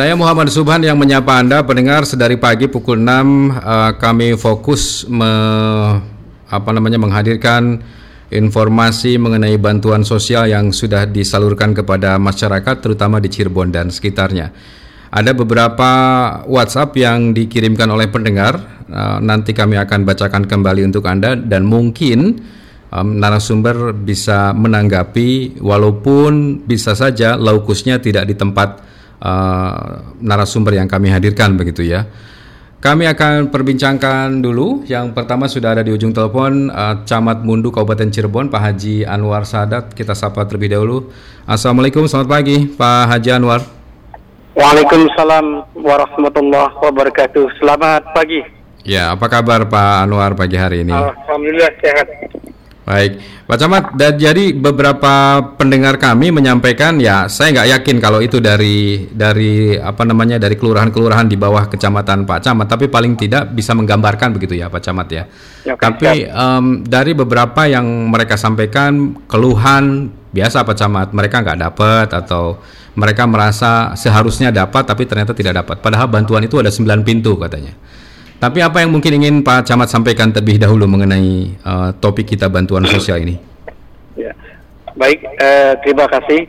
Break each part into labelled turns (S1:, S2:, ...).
S1: Saya Muhammad Subhan yang menyapa Anda pendengar sedari pagi pukul 6 uh, eh, kami fokus me, apa namanya menghadirkan informasi mengenai bantuan sosial yang sudah disalurkan kepada masyarakat terutama di Cirebon dan sekitarnya. Ada beberapa WhatsApp yang dikirimkan oleh pendengar uh, nanti kami akan bacakan kembali untuk Anda dan mungkin um, narasumber bisa menanggapi walaupun bisa saja laukusnya tidak di tempat uh, narasumber yang kami hadirkan begitu ya. Kami akan perbincangkan dulu. Yang pertama sudah ada di ujung telepon uh, Camat Mundu Kabupaten Cirebon Pak Haji Anwar Sadat. Kita sapa terlebih dahulu. Assalamualaikum, selamat pagi Pak Haji Anwar.
S2: Waalaikumsalam warahmatullahi wabarakatuh. Selamat pagi.
S1: Ya, apa kabar Pak Anwar pagi hari ini?
S2: Alhamdulillah sehat.
S1: Baik, Pak Camat, dan jadi beberapa pendengar kami menyampaikan ya saya nggak yakin kalau itu dari dari apa namanya dari kelurahan-kelurahan di bawah kecamatan Pak Camat, tapi paling tidak bisa menggambarkan begitu ya Pak Camat ya. ya tapi um, dari beberapa yang mereka sampaikan keluhan biasa Pak Camat, mereka nggak dapat atau mereka merasa seharusnya dapat tapi ternyata tidak dapat. Padahal bantuan itu ada 9 pintu katanya. Tapi apa yang mungkin ingin Pak Camat sampaikan terlebih dahulu mengenai uh, topik kita bantuan sosial ini?
S2: Ya, baik, uh, terima kasih.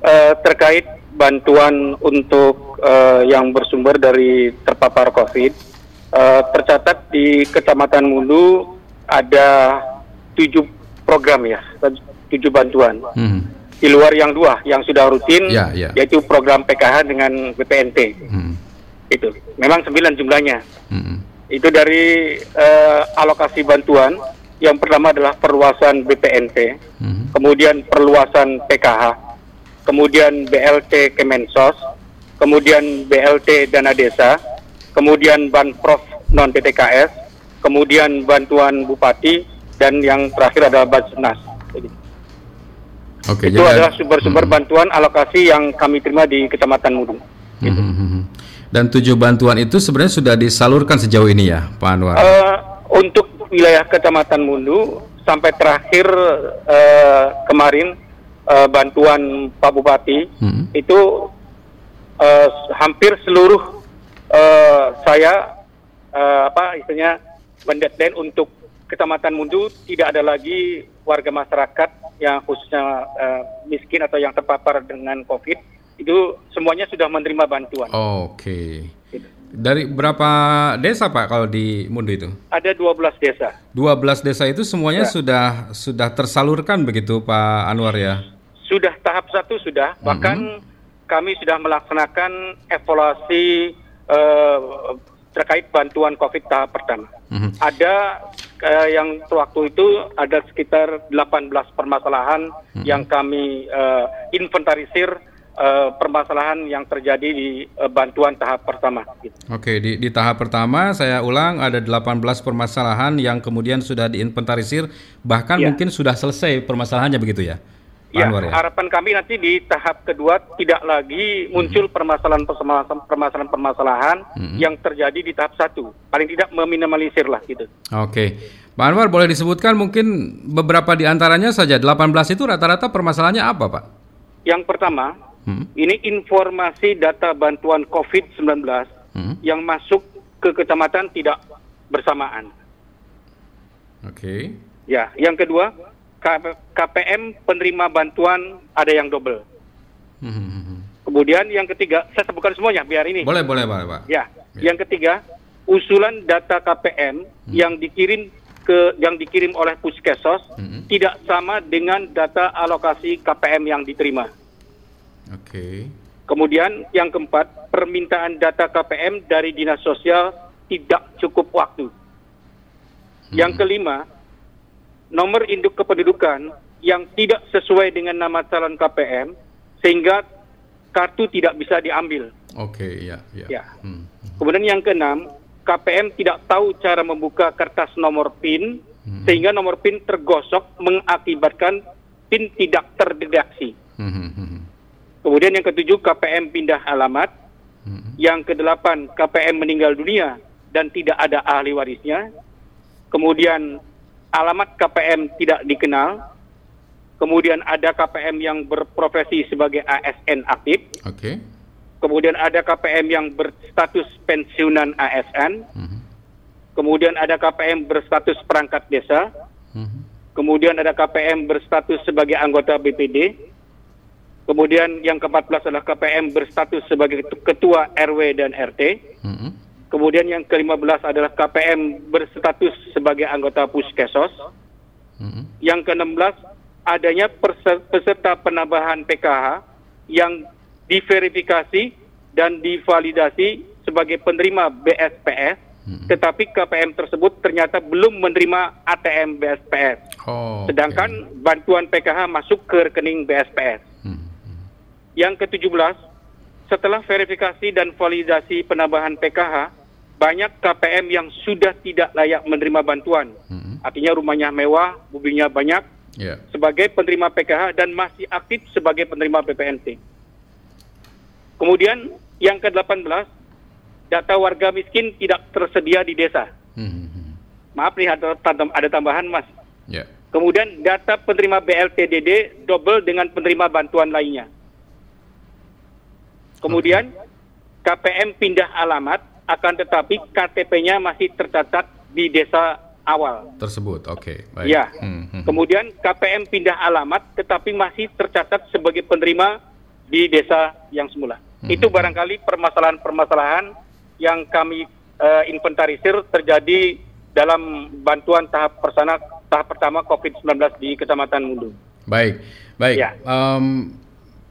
S2: Uh, terkait bantuan untuk uh, yang bersumber dari terpapar COVID, uh, tercatat di Kecamatan Mulu ada tujuh program ya, tujuh bantuan. Hmm. Di luar yang dua yang sudah rutin, ya, ya. yaitu program PKH dengan BPNT. Hmm itu memang sembilan jumlahnya hmm. itu dari uh, alokasi bantuan yang pertama adalah perluasan BPNT hmm. kemudian perluasan PKH kemudian BLT Kemensos kemudian BLT dana desa kemudian banprof non PTKS kemudian bantuan bupati dan yang terakhir adalah Basnas Oke, itu adalah sumber-sumber hmm. bantuan alokasi yang kami terima di Kecamatan Mudu. Gitu. Hmm. hmm, hmm.
S1: Dan tujuh bantuan itu sebenarnya sudah disalurkan sejauh ini ya, Pak Anwar? Uh,
S2: untuk wilayah Kecamatan Mundu sampai terakhir uh, kemarin uh, bantuan Pak Bupati hmm. itu uh, hampir seluruh uh, saya uh, apa istilahnya mendeadline untuk Kecamatan Mundu tidak ada lagi warga masyarakat yang khususnya uh, miskin atau yang terpapar dengan COVID itu semuanya sudah menerima bantuan.
S1: Oh, Oke. Okay. Dari berapa desa Pak kalau di Mundu itu?
S2: Ada 12 desa.
S1: 12 desa itu semuanya ya. sudah sudah tersalurkan begitu Pak Anwar ya?
S2: Sudah tahap satu sudah, mhm. bahkan mm -hmm. kami sudah melaksanakan evaluasi uh, terkait bantuan COVID tahap pertama. Mm -hmm. Ada uh, yang waktu itu ada sekitar 18 permasalahan mm -hmm. yang kami uh, inventarisir uh, permasalahan yang terjadi di uh, bantuan tahap pertama.
S1: Gitu. Oke, di, di tahap pertama saya ulang ada 18 permasalahan yang kemudian sudah diinventarisir, bahkan ya. mungkin sudah selesai permasalahannya begitu ya?
S2: Ya, ya, harapan kami nanti di tahap kedua tidak lagi muncul mhm. permasalahan-permasalahan mm -hmm. yang terjadi di tahap satu. Paling tidak meminimalisir lah gitu.
S1: Oke. Pak Anwar boleh disebutkan mungkin beberapa di antaranya saja 18 itu rata-rata permasalahannya apa Pak?
S2: Yang pertama, Hmm. Ini informasi data bantuan COVID-19 hmm. yang masuk ke kecamatan tidak bersamaan.
S1: Oke. Okay.
S2: Ya, yang kedua KPM penerima bantuan ada yang double. Hmm. Kemudian yang ketiga, saya sebutkan semuanya biar ini.
S1: Boleh, boleh, boleh, Pak.
S2: Ya, ya. yang ketiga usulan data KPM hmm. yang dikirim ke yang dikirim oleh Puskesos hmm. tidak sama dengan data alokasi KPM yang diterima.
S1: Oke. Okay.
S2: Kemudian yang keempat, permintaan data KPM dari Dinas Sosial tidak cukup waktu. Hmm. Yang kelima, nomor induk kependudukan yang tidak sesuai dengan nama calon KPM sehingga kartu tidak bisa diambil.
S1: Oke, okay, ya,
S2: ya. ya. Hmm. Kemudian yang keenam, KPM tidak tahu cara membuka kertas nomor PIN hmm. sehingga nomor PIN tergosok mengakibatkan PIN tidak terdeteksi. Hmm. Hmm, hmm. Kemudian yang ketujuh KPM pindah alamat. Hmm. Yang kedelapan KPM meninggal dunia dan tidak ada ahli warisnya. Kemudian alamat KPM tidak dikenal. Kemudian ada KPM yang berprofesi sebagai ASN aktif.
S1: Oke. Okay.
S2: kemudian ada KPM yang berstatus pensiunan ASN,
S1: Mhm.
S2: kemudian ada KPM berstatus perangkat desa,
S1: Mhm.
S2: kemudian ada KPM berstatus sebagai anggota BPD, kemudian yang ke-14 adalah KPM berstatus sebagai ketua RW dan RT,
S1: Mhm.
S2: kemudian yang ke-15 adalah KPM berstatus sebagai anggota Puskesos,
S1: Mhm.
S2: yang ke-16 adanya peserta penambahan PKH yang diverifikasi dan divalidasi sebagai penerima BSPS,
S1: Mhm.
S2: tetapi KPM tersebut ternyata belum menerima ATM BSPS.
S1: Oh,
S2: Sedangkan bantuan PKH masuk ke rekening BSPS. Yang ke-17, setelah verifikasi dan validasi penambahan PKH, banyak KPM yang sudah tidak layak menerima bantuan.
S1: Mhm.
S2: Artinya rumahnya mewah, mobilnya banyak,
S1: Ya.
S2: sebagai penerima PKH dan masih aktif sebagai penerima PPNT. Kemudian yang ke-18, data warga miskin tidak tersedia di desa.
S1: Mhm.
S2: Maaf nih ada, ada tambahan Mas.
S1: Ya.
S2: Kemudian data penerima BLTDD double dengan penerima bantuan lainnya. Kemudian KPM pindah alamat akan tetapi KTP-nya masih tercatat di desa awal.
S1: Tersebut. Oke, baik.
S2: Ya.
S1: Mhm.
S2: Kemudian KPM pindah alamat tetapi masih tercatat sebagai penerima di desa yang semula.
S1: Mhm.
S2: Itu barangkali permasalahan-permasalahan yang kami eh, inventarisir terjadi dalam bantuan tahap persana tahap pertama COVID-19 di Kecamatan Mundu.
S1: Baik, baik.
S2: Ya.
S1: Em,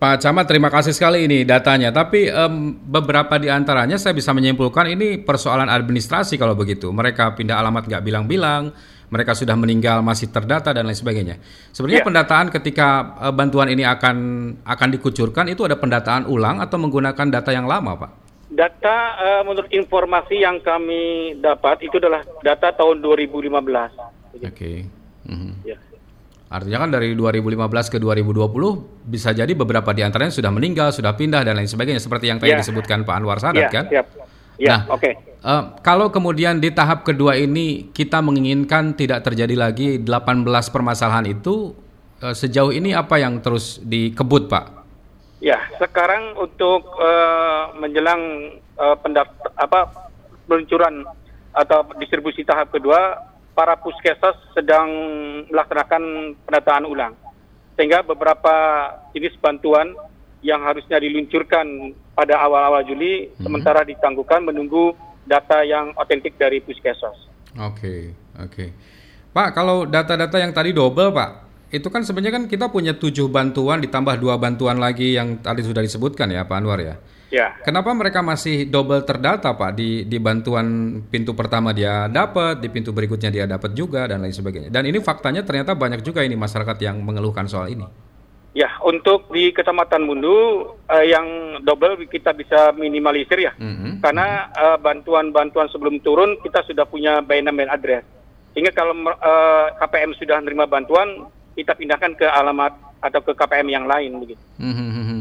S1: Pak Camat, terima kasih sekali ini datanya. Tapi em, beberapa di antaranya saya bisa menyimpulkan ini persoalan administrasi kalau begitu. Mereka pindah alamat nggak bilang-bilang, mereka sudah meninggal masih terdata dan lain sebagainya. Sebenarnya
S2: Ya.
S1: pendataan ketika eh, bantuan ini akan akan dikucurkan itu ada pendataan ulang atau menggunakan data yang lama, Pak?
S2: Data eh, menurut informasi yang kami dapat itu adalah data tahun 2015.
S1: Oke. Mhm.
S2: Ya.
S1: Artinya kan dari 2015 ke 2020 bisa jadi beberapa di antaranya sudah meninggal, sudah pindah dan lain sebagainya seperti yang tadi
S2: Ya.
S1: disebutkan Pak Anwar Sadat kan?
S2: siap. Ya,
S1: Nah,
S2: oke.
S1: Eh, kalau kemudian di tahap kedua ini kita menginginkan tidak terjadi lagi 18 permasalahan itu eh, sejauh ini apa yang terus dikebut Pak?
S2: Ya, sekarang untuk eh, menjelang pendaft- apa peluncuran atau distribusi tahap kedua, para puskesmas sedang melaksanakan pendataan ulang. Sehingga beberapa jenis bantuan yang harusnya diluncurkan pada awal-awal Juli sementara ditangguhkan menunggu data yang otentik dari puskesmas.
S1: Oke, oke. Pak, kalau data-data yang tadi double, Pak, itu kan sebenarnya kan kita punya tujuh bantuan ditambah dua bantuan lagi yang tadi sudah disebutkan ya, Pak Anwar ya.
S2: Ya,
S1: Kenapa mereka masih double terdata, Pak? Di di bantuan pintu pertama dia dapat, di pintu berikutnya dia dapat juga dan lain sebagainya. Dan ini faktanya ternyata banyak juga ini masyarakat yang mengeluhkan soal ini.
S2: ya untuk di Kecamatan Mundu eh, yang double kita bisa minimalisir ya.
S1: Mhm.
S2: Karena eh, bantuan-bantuan sebelum turun kita sudah punya by name and address. Sehingga kalau eh, KPM sudah menerima bantuan, kita pindahkan ke alamat atau ke KPM yang lain begitu.
S1: Mhm.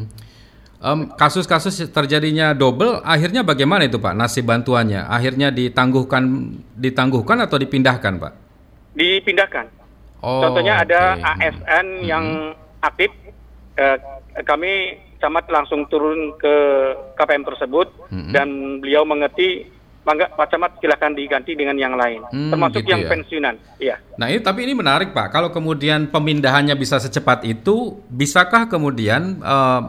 S1: Em, kasus-kasus terjadinya double, akhirnya bagaimana itu Pak? Nasib bantuannya, akhirnya ditangguhkan, ditangguhkan atau dipindahkan Pak?
S2: Dipindahkan.
S1: Oh,
S2: Contohnya ada
S1: oke.
S2: ASN yang aktif, eh, kami camat langsung turun ke KPM tersebut
S1: Mhm.
S2: dan beliau mengerti, mangga Pak Camat silakan diganti dengan yang lain,
S1: Hmm,
S2: termasuk
S1: gitu
S2: yang
S1: ya.
S2: pensiunan. Iya.
S1: Nah ini tapi ini menarik Pak. Kalau kemudian pemindahannya bisa secepat itu, bisakah kemudian eh,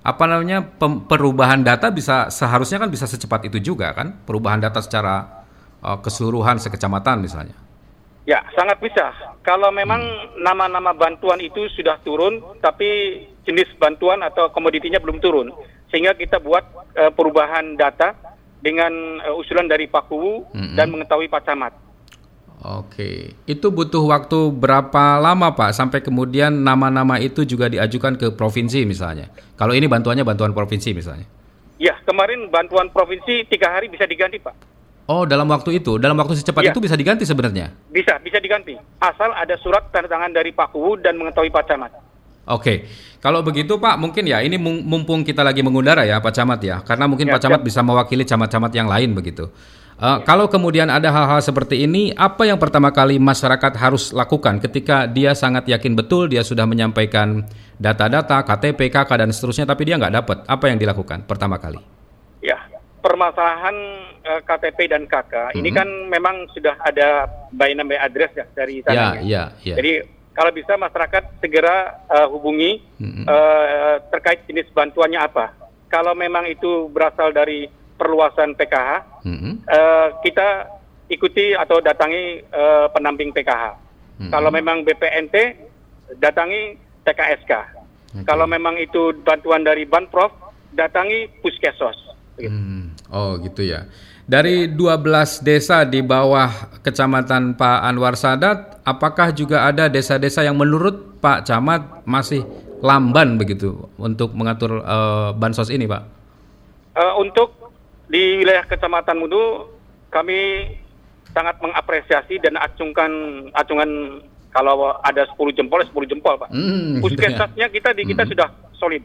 S1: apa namanya perubahan data bisa seharusnya kan bisa secepat itu juga kan? Perubahan data secara eh, keseluruhan sekecamatan misalnya.
S2: Ya, sangat bisa. Kalau memang nama-nama bantuan itu sudah turun, tapi jenis bantuan atau komoditinya belum turun, sehingga kita buat eh, perubahan data dengan eh, usulan dari Pak
S1: Mm-mm.
S2: dan mengetahui Pak Camat.
S1: Oke, itu butuh waktu berapa lama Pak sampai kemudian nama-nama itu juga diajukan ke provinsi misalnya? Kalau ini bantuannya bantuan provinsi misalnya?
S2: Ya, kemarin bantuan provinsi tiga hari bisa diganti, Pak.
S1: Oh, dalam waktu itu, dalam waktu secepat
S2: Iya.
S1: itu bisa diganti sebenarnya?
S2: Bisa, bisa diganti. Asal ada surat tanda tangan dari Pak Kuwu dan mengetahui Pak Camat.
S1: Oke, kalau begitu Pak, mungkin ya ini mumpung kita lagi mengudara ya Pak Camat ya, karena mungkin
S2: Ya,
S1: Pak Camat bisa mewakili camat-camat yang lain begitu. Eh, Kalau kemudian ada hal-hal seperti ini, apa yang pertama kali masyarakat harus lakukan ketika dia sangat yakin betul dia sudah menyampaikan data-data KTP, KK dan seterusnya, tapi dia nggak dapat. Apa yang dilakukan pertama kali?
S2: Ya, permasalahan uh, KTP dan KK hmm. ini kan memang sudah ada by name by address ya dari
S1: sana. Ya, ya, ya.
S2: Jadi kalau bisa masyarakat segera uh, hubungi hmm. uh, terkait jenis bantuannya apa. Kalau memang itu berasal dari perluasan PKH, hmm. uh, kita ikuti atau datangi uh, pendamping PKH. Hmm. Kalau memang BPNT, datangi TKSK. Okay. Kalau memang itu bantuan dari Banprof, datangi Puskesos.
S1: Gitu. Hmm. Oh gitu ya. Dari 12 desa di bawah kecamatan Pak Anwar Sadat, apakah juga ada desa-desa yang menurut Pak Camat masih lamban begitu untuk mengatur uh, bansos ini, Pak?
S2: Uh, untuk di wilayah Kecamatan Mudu, kami sangat mengapresiasi dan acungkan acungan kalau ada 10 jempol 10 jempol, Pak. Hmm, Puskesmasnya gitu ya? kita di kita hmm. sudah solid.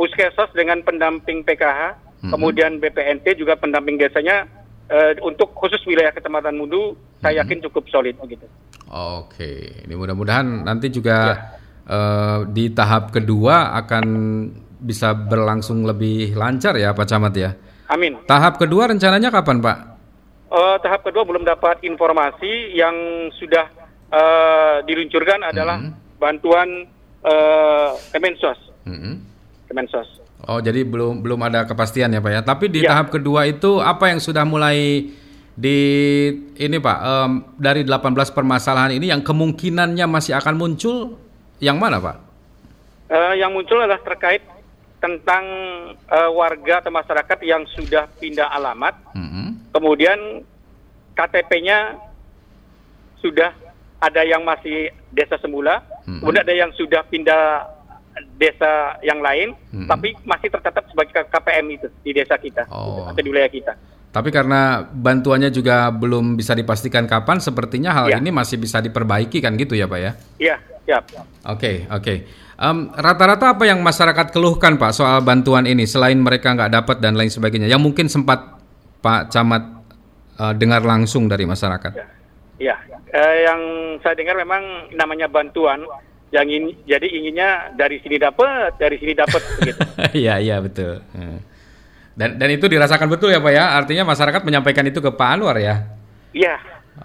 S2: Puskesmas dengan pendamping PKH hmm. kemudian BPNT juga pendamping desanya uh, untuk khusus wilayah Kecamatan Mudu hmm. saya yakin cukup solid begitu.
S1: Oke, ini mudah-mudahan nanti juga ya. uh, di tahap kedua akan bisa berlangsung lebih lancar ya Pak Camat ya.
S2: Amin.
S1: Tahap kedua rencananya kapan Pak?
S2: Uh, tahap kedua belum dapat informasi yang sudah uh, diluncurkan adalah hmm. bantuan uh, Kemensos. Hmm. Kemensos.
S1: Oh, jadi belum belum ada kepastian ya, Pak ya. Tapi di ya. tahap kedua itu apa yang sudah mulai di ini Pak, um, dari 18 permasalahan ini yang kemungkinannya masih akan muncul yang mana, Pak?
S2: Uh, yang muncul adalah terkait tentang uh, warga atau masyarakat yang sudah pindah alamat. Mm -hmm. Kemudian KTP-nya sudah ada yang masih desa semula, mm -hmm. kemudian ada yang sudah pindah desa yang lain, hmm. tapi masih tercatat sebagai KPM itu di desa kita oh. atau di wilayah kita.
S1: Tapi karena bantuannya juga belum bisa dipastikan kapan, sepertinya hal ya. ini masih bisa diperbaiki kan gitu ya Pak ya?
S2: Iya, siap.
S1: Oke, okay, oke. Okay. Um, rata-rata apa yang masyarakat keluhkan Pak soal bantuan ini selain mereka nggak dapat dan lain sebagainya, yang mungkin sempat Pak Camat uh, dengar langsung dari masyarakat?
S2: Ya, ya. Uh, yang saya dengar memang namanya bantuan yang ini jadi inginnya dari sini dapat dari sini dapat gitu.
S1: Iya iya betul. Hmm. Dan dan itu dirasakan betul ya Pak ya. Artinya masyarakat menyampaikan itu ke Pak Anwar ya.
S2: Iya.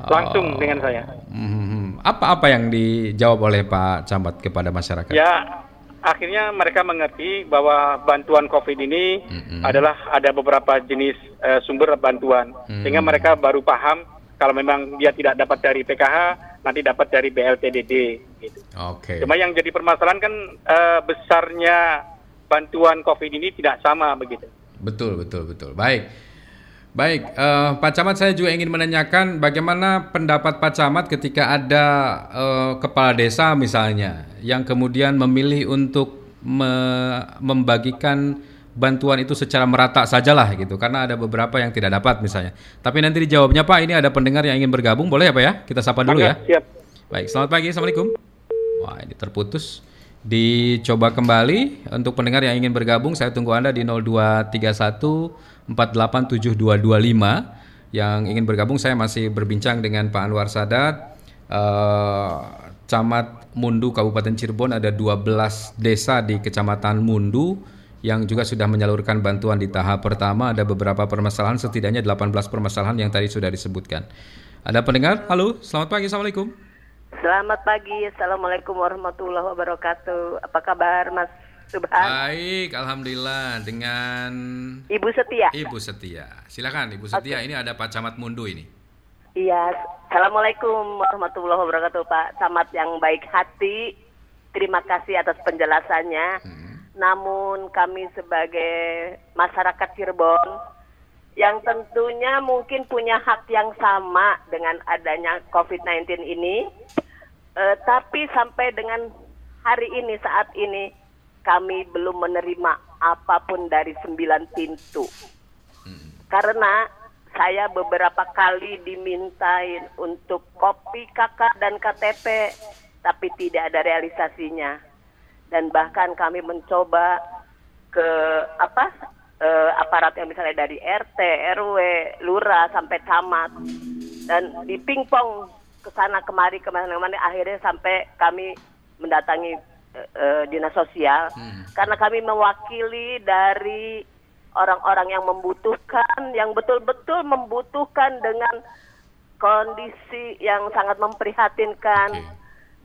S2: Langsung oh. dengan saya.
S1: Hmm. Apa-apa yang dijawab oleh Pak Camat kepada masyarakat?
S2: Ya, akhirnya mereka mengerti bahwa bantuan COVID ini hmm. adalah ada beberapa jenis uh, sumber bantuan, hmm. sehingga mereka baru paham kalau memang dia tidak dapat dari PKH, nanti dapat dari BLTDD. Gitu. Oke. Okay. Cuma yang jadi permasalahan kan uh, besarnya bantuan COVID ini tidak sama begitu.
S1: Betul, betul, betul. Baik. Baik, uh, Pak Camat saya juga ingin menanyakan bagaimana pendapat Pak Camat ketika ada uh, kepala desa misalnya yang kemudian memilih untuk me membagikan bantuan itu secara merata sajalah gitu karena ada beberapa yang tidak dapat misalnya. Tapi nanti dijawabnya Pak, ini ada pendengar yang ingin bergabung, boleh ya Pak ya? Kita sapa dulu ya. Siap. Baik, selamat pagi, assalamualaikum. Wah, ini terputus. Dicoba kembali untuk pendengar yang ingin bergabung, saya tunggu Anda di 0231 487225 yang ingin bergabung. Saya masih berbincang dengan Pak Anwar Sadat, uh, Camat Mundu Kabupaten Cirebon ada 12 desa di Kecamatan Mundu yang juga sudah menyalurkan bantuan di tahap pertama ada beberapa permasalahan setidaknya 18 permasalahan yang tadi sudah disebutkan. Ada pendengar? Halo, selamat pagi. Assalamualaikum.
S3: Selamat pagi, Assalamualaikum warahmatullahi wabarakatuh. Apa kabar Mas Subhan?
S1: Baik, Alhamdulillah dengan
S3: Ibu Setia.
S1: Ibu Setia, silakan Ibu Setia. Okay. Ini ada Pak Camat Mundu ini.
S3: Iya, Assalamualaikum warahmatullahi wabarakatuh Pak Camat yang baik hati. Terima kasih atas penjelasannya. Hmm. Namun kami sebagai masyarakat Cirebon yang tentunya mungkin punya hak yang sama dengan adanya COVID-19 ini Uh, tapi sampai dengan hari ini saat ini kami belum menerima apa pun dari sembilan pintu. Karena saya beberapa kali dimintain untuk kopi kakak dan KTP, tapi tidak ada realisasinya. Dan bahkan kami mencoba ke apa uh, aparat yang misalnya dari RT, RW, lurah sampai camat dan di pingpong ke sana kemari ke mana-mana akhirnya sampai kami mendatangi uh, dinas sosial hmm. karena kami mewakili dari orang-orang yang membutuhkan, yang betul-betul membutuhkan dengan kondisi yang sangat memprihatinkan okay.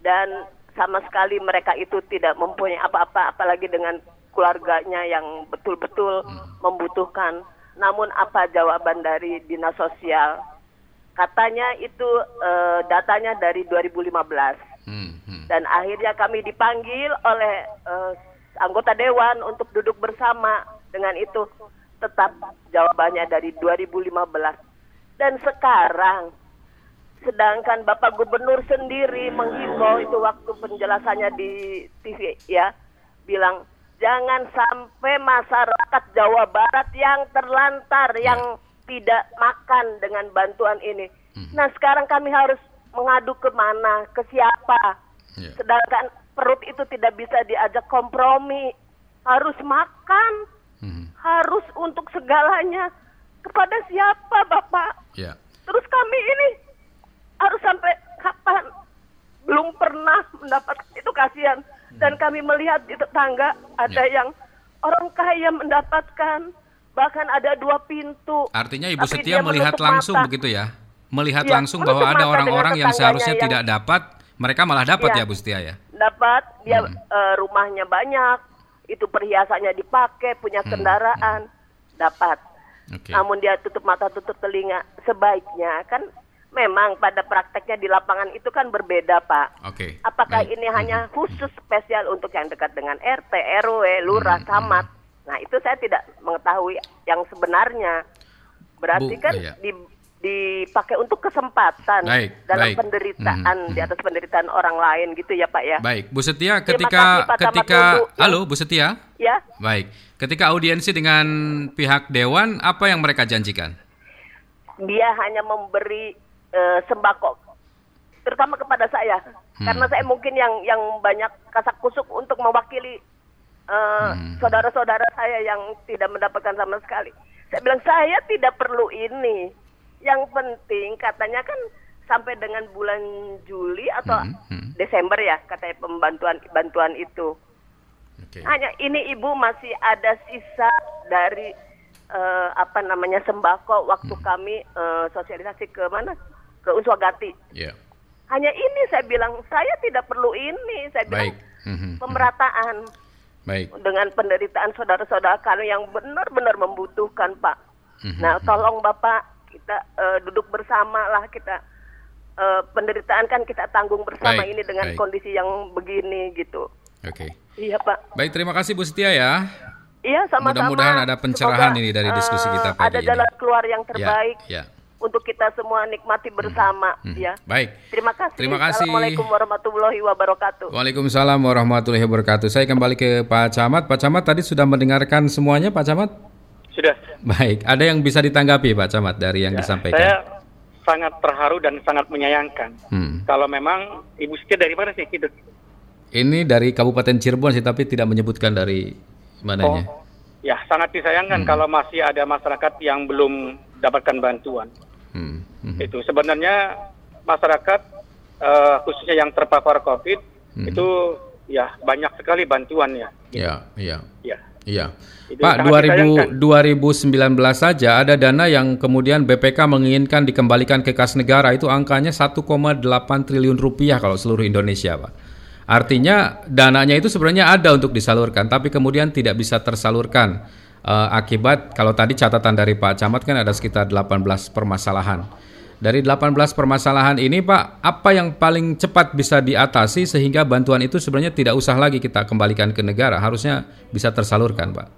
S3: dan sama sekali mereka itu tidak mempunyai apa-apa apalagi dengan keluarganya yang betul-betul hmm. membutuhkan. Namun apa jawaban dari dinas sosial? Katanya itu uh, datanya dari 2015. Hmm, hmm. Dan akhirnya kami dipanggil oleh uh, anggota dewan untuk duduk bersama dengan itu tetap jawabannya dari 2015. Dan sekarang sedangkan Bapak Gubernur sendiri menghimbau itu waktu penjelasannya di TV ya bilang jangan sampai masyarakat Jawa Barat yang terlantar ya. yang tidak makan dengan bantuan ini. Hmm. Nah sekarang kami harus mengadu ke mana, ke siapa. Yeah. Sedangkan perut itu tidak bisa diajak kompromi, harus makan, hmm. harus untuk segalanya. Kepada siapa Bapak? Yeah. Terus kami ini harus sampai kapan? Belum pernah mendapat itu kasihan. Dan hmm. kami melihat di tetangga ada yeah. yang orang kaya mendapatkan bahkan ada dua pintu.
S1: Artinya Ibu Setia melihat langsung mata. begitu ya? Melihat ya, langsung bahwa ada orang-orang yang seharusnya yang... tidak dapat, mereka malah dapat ya, ya Bu Setia ya?
S3: Dapat, dia hmm. uh, rumahnya banyak, itu perhiasannya dipakai, punya hmm. kendaraan, hmm. dapat. Okay. Namun dia tutup mata, tutup telinga. Sebaiknya kan memang pada prakteknya di lapangan itu kan berbeda, Pak.
S1: Okay.
S3: Apakah Baik. ini hanya hmm. khusus spesial untuk yang dekat dengan RT, RW, lurah, hmm. camat? Nah, itu saya tidak mengetahui yang sebenarnya. Berarti Bu, kan iya. di dipakai untuk kesempatan
S1: baik,
S3: dalam
S1: baik.
S3: penderitaan mm -hmm. di atas penderitaan orang lain gitu ya Pak ya.
S1: Baik, Bu Setia ketika kasih, ketika halo Bu Setia.
S3: Ya.
S1: Baik. Ketika audiensi dengan pihak dewan apa yang mereka janjikan?
S3: Dia hanya memberi uh, sembako terutama kepada saya hmm. karena saya mungkin yang yang banyak kasak kusuk untuk mewakili uh, hmm. saudara-saudara saya yang tidak mendapatkan sama sekali. Saya bilang saya tidak perlu ini. Yang penting katanya kan sampai dengan bulan Juli atau hmm. Hmm. Desember ya katanya pembantuan bantuan itu. Okay. Hanya ini ibu masih ada sisa dari uh, apa namanya sembako waktu hmm. kami uh, sosialisasi ke mana ke Uswagati. Yeah. Hanya ini saya bilang saya tidak perlu ini. Saya bilang Baik. Hmm. pemerataan.
S1: Baik.
S3: Dengan penderitaan saudara-saudara kami yang benar-benar membutuhkan, Pak. Mm-hmm. Nah, tolong Bapak kita uh, duduk bersama lah kita uh, penderitaan kan kita tanggung bersama baik, ini dengan baik. kondisi yang begini gitu.
S1: Oke. Okay.
S3: Iya, Pak.
S1: Baik, terima kasih Bu Setia ya.
S3: Iya, sama-sama.
S1: Mudah-mudahan ada pencerahan Semoga, ini dari diskusi kita pagi
S3: Ada jalan keluar yang ya, terbaik. Ya, ya untuk kita semua nikmati hmm. bersama hmm. ya.
S1: Baik.
S3: Terima kasih.
S1: Terima kasih.
S3: Assalamualaikum warahmatullahi wabarakatuh.
S1: Waalaikumsalam warahmatullahi wabarakatuh. Saya kembali ke Pak Camat. Pak Camat tadi sudah mendengarkan semuanya Pak Camat?
S2: Sudah.
S1: Baik, ada yang bisa ditanggapi Pak Camat dari yang ya, disampaikan?
S2: Saya sangat terharu dan sangat menyayangkan. Hmm. Kalau memang Ibu Setia dari mana sih gitu?
S1: Ini dari Kabupaten Cirebon sih, tapi tidak menyebutkan dari mananya. Oh,
S2: ya sangat disayangkan hmm. kalau masih ada masyarakat yang belum dapatkan bantuan. Hmm. Hmm. Itu sebenarnya masyarakat uh, khususnya yang terpapar COVID hmm. itu ya banyak sekali bantuan ya.
S1: Gitu. Ya, iya. Ya. Iya. Pak, 2000, 2019 saja ada dana yang kemudian BPK menginginkan dikembalikan ke kas negara itu angkanya 1,8 triliun rupiah kalau seluruh Indonesia, Pak. Artinya dananya itu sebenarnya ada untuk disalurkan, tapi kemudian tidak bisa tersalurkan uh, akibat kalau tadi catatan dari Pak Camat kan ada sekitar 18 permasalahan. Dari 18 permasalahan ini Pak, apa yang paling cepat bisa diatasi sehingga bantuan itu sebenarnya tidak usah lagi kita kembalikan ke negara, harusnya bisa tersalurkan Pak?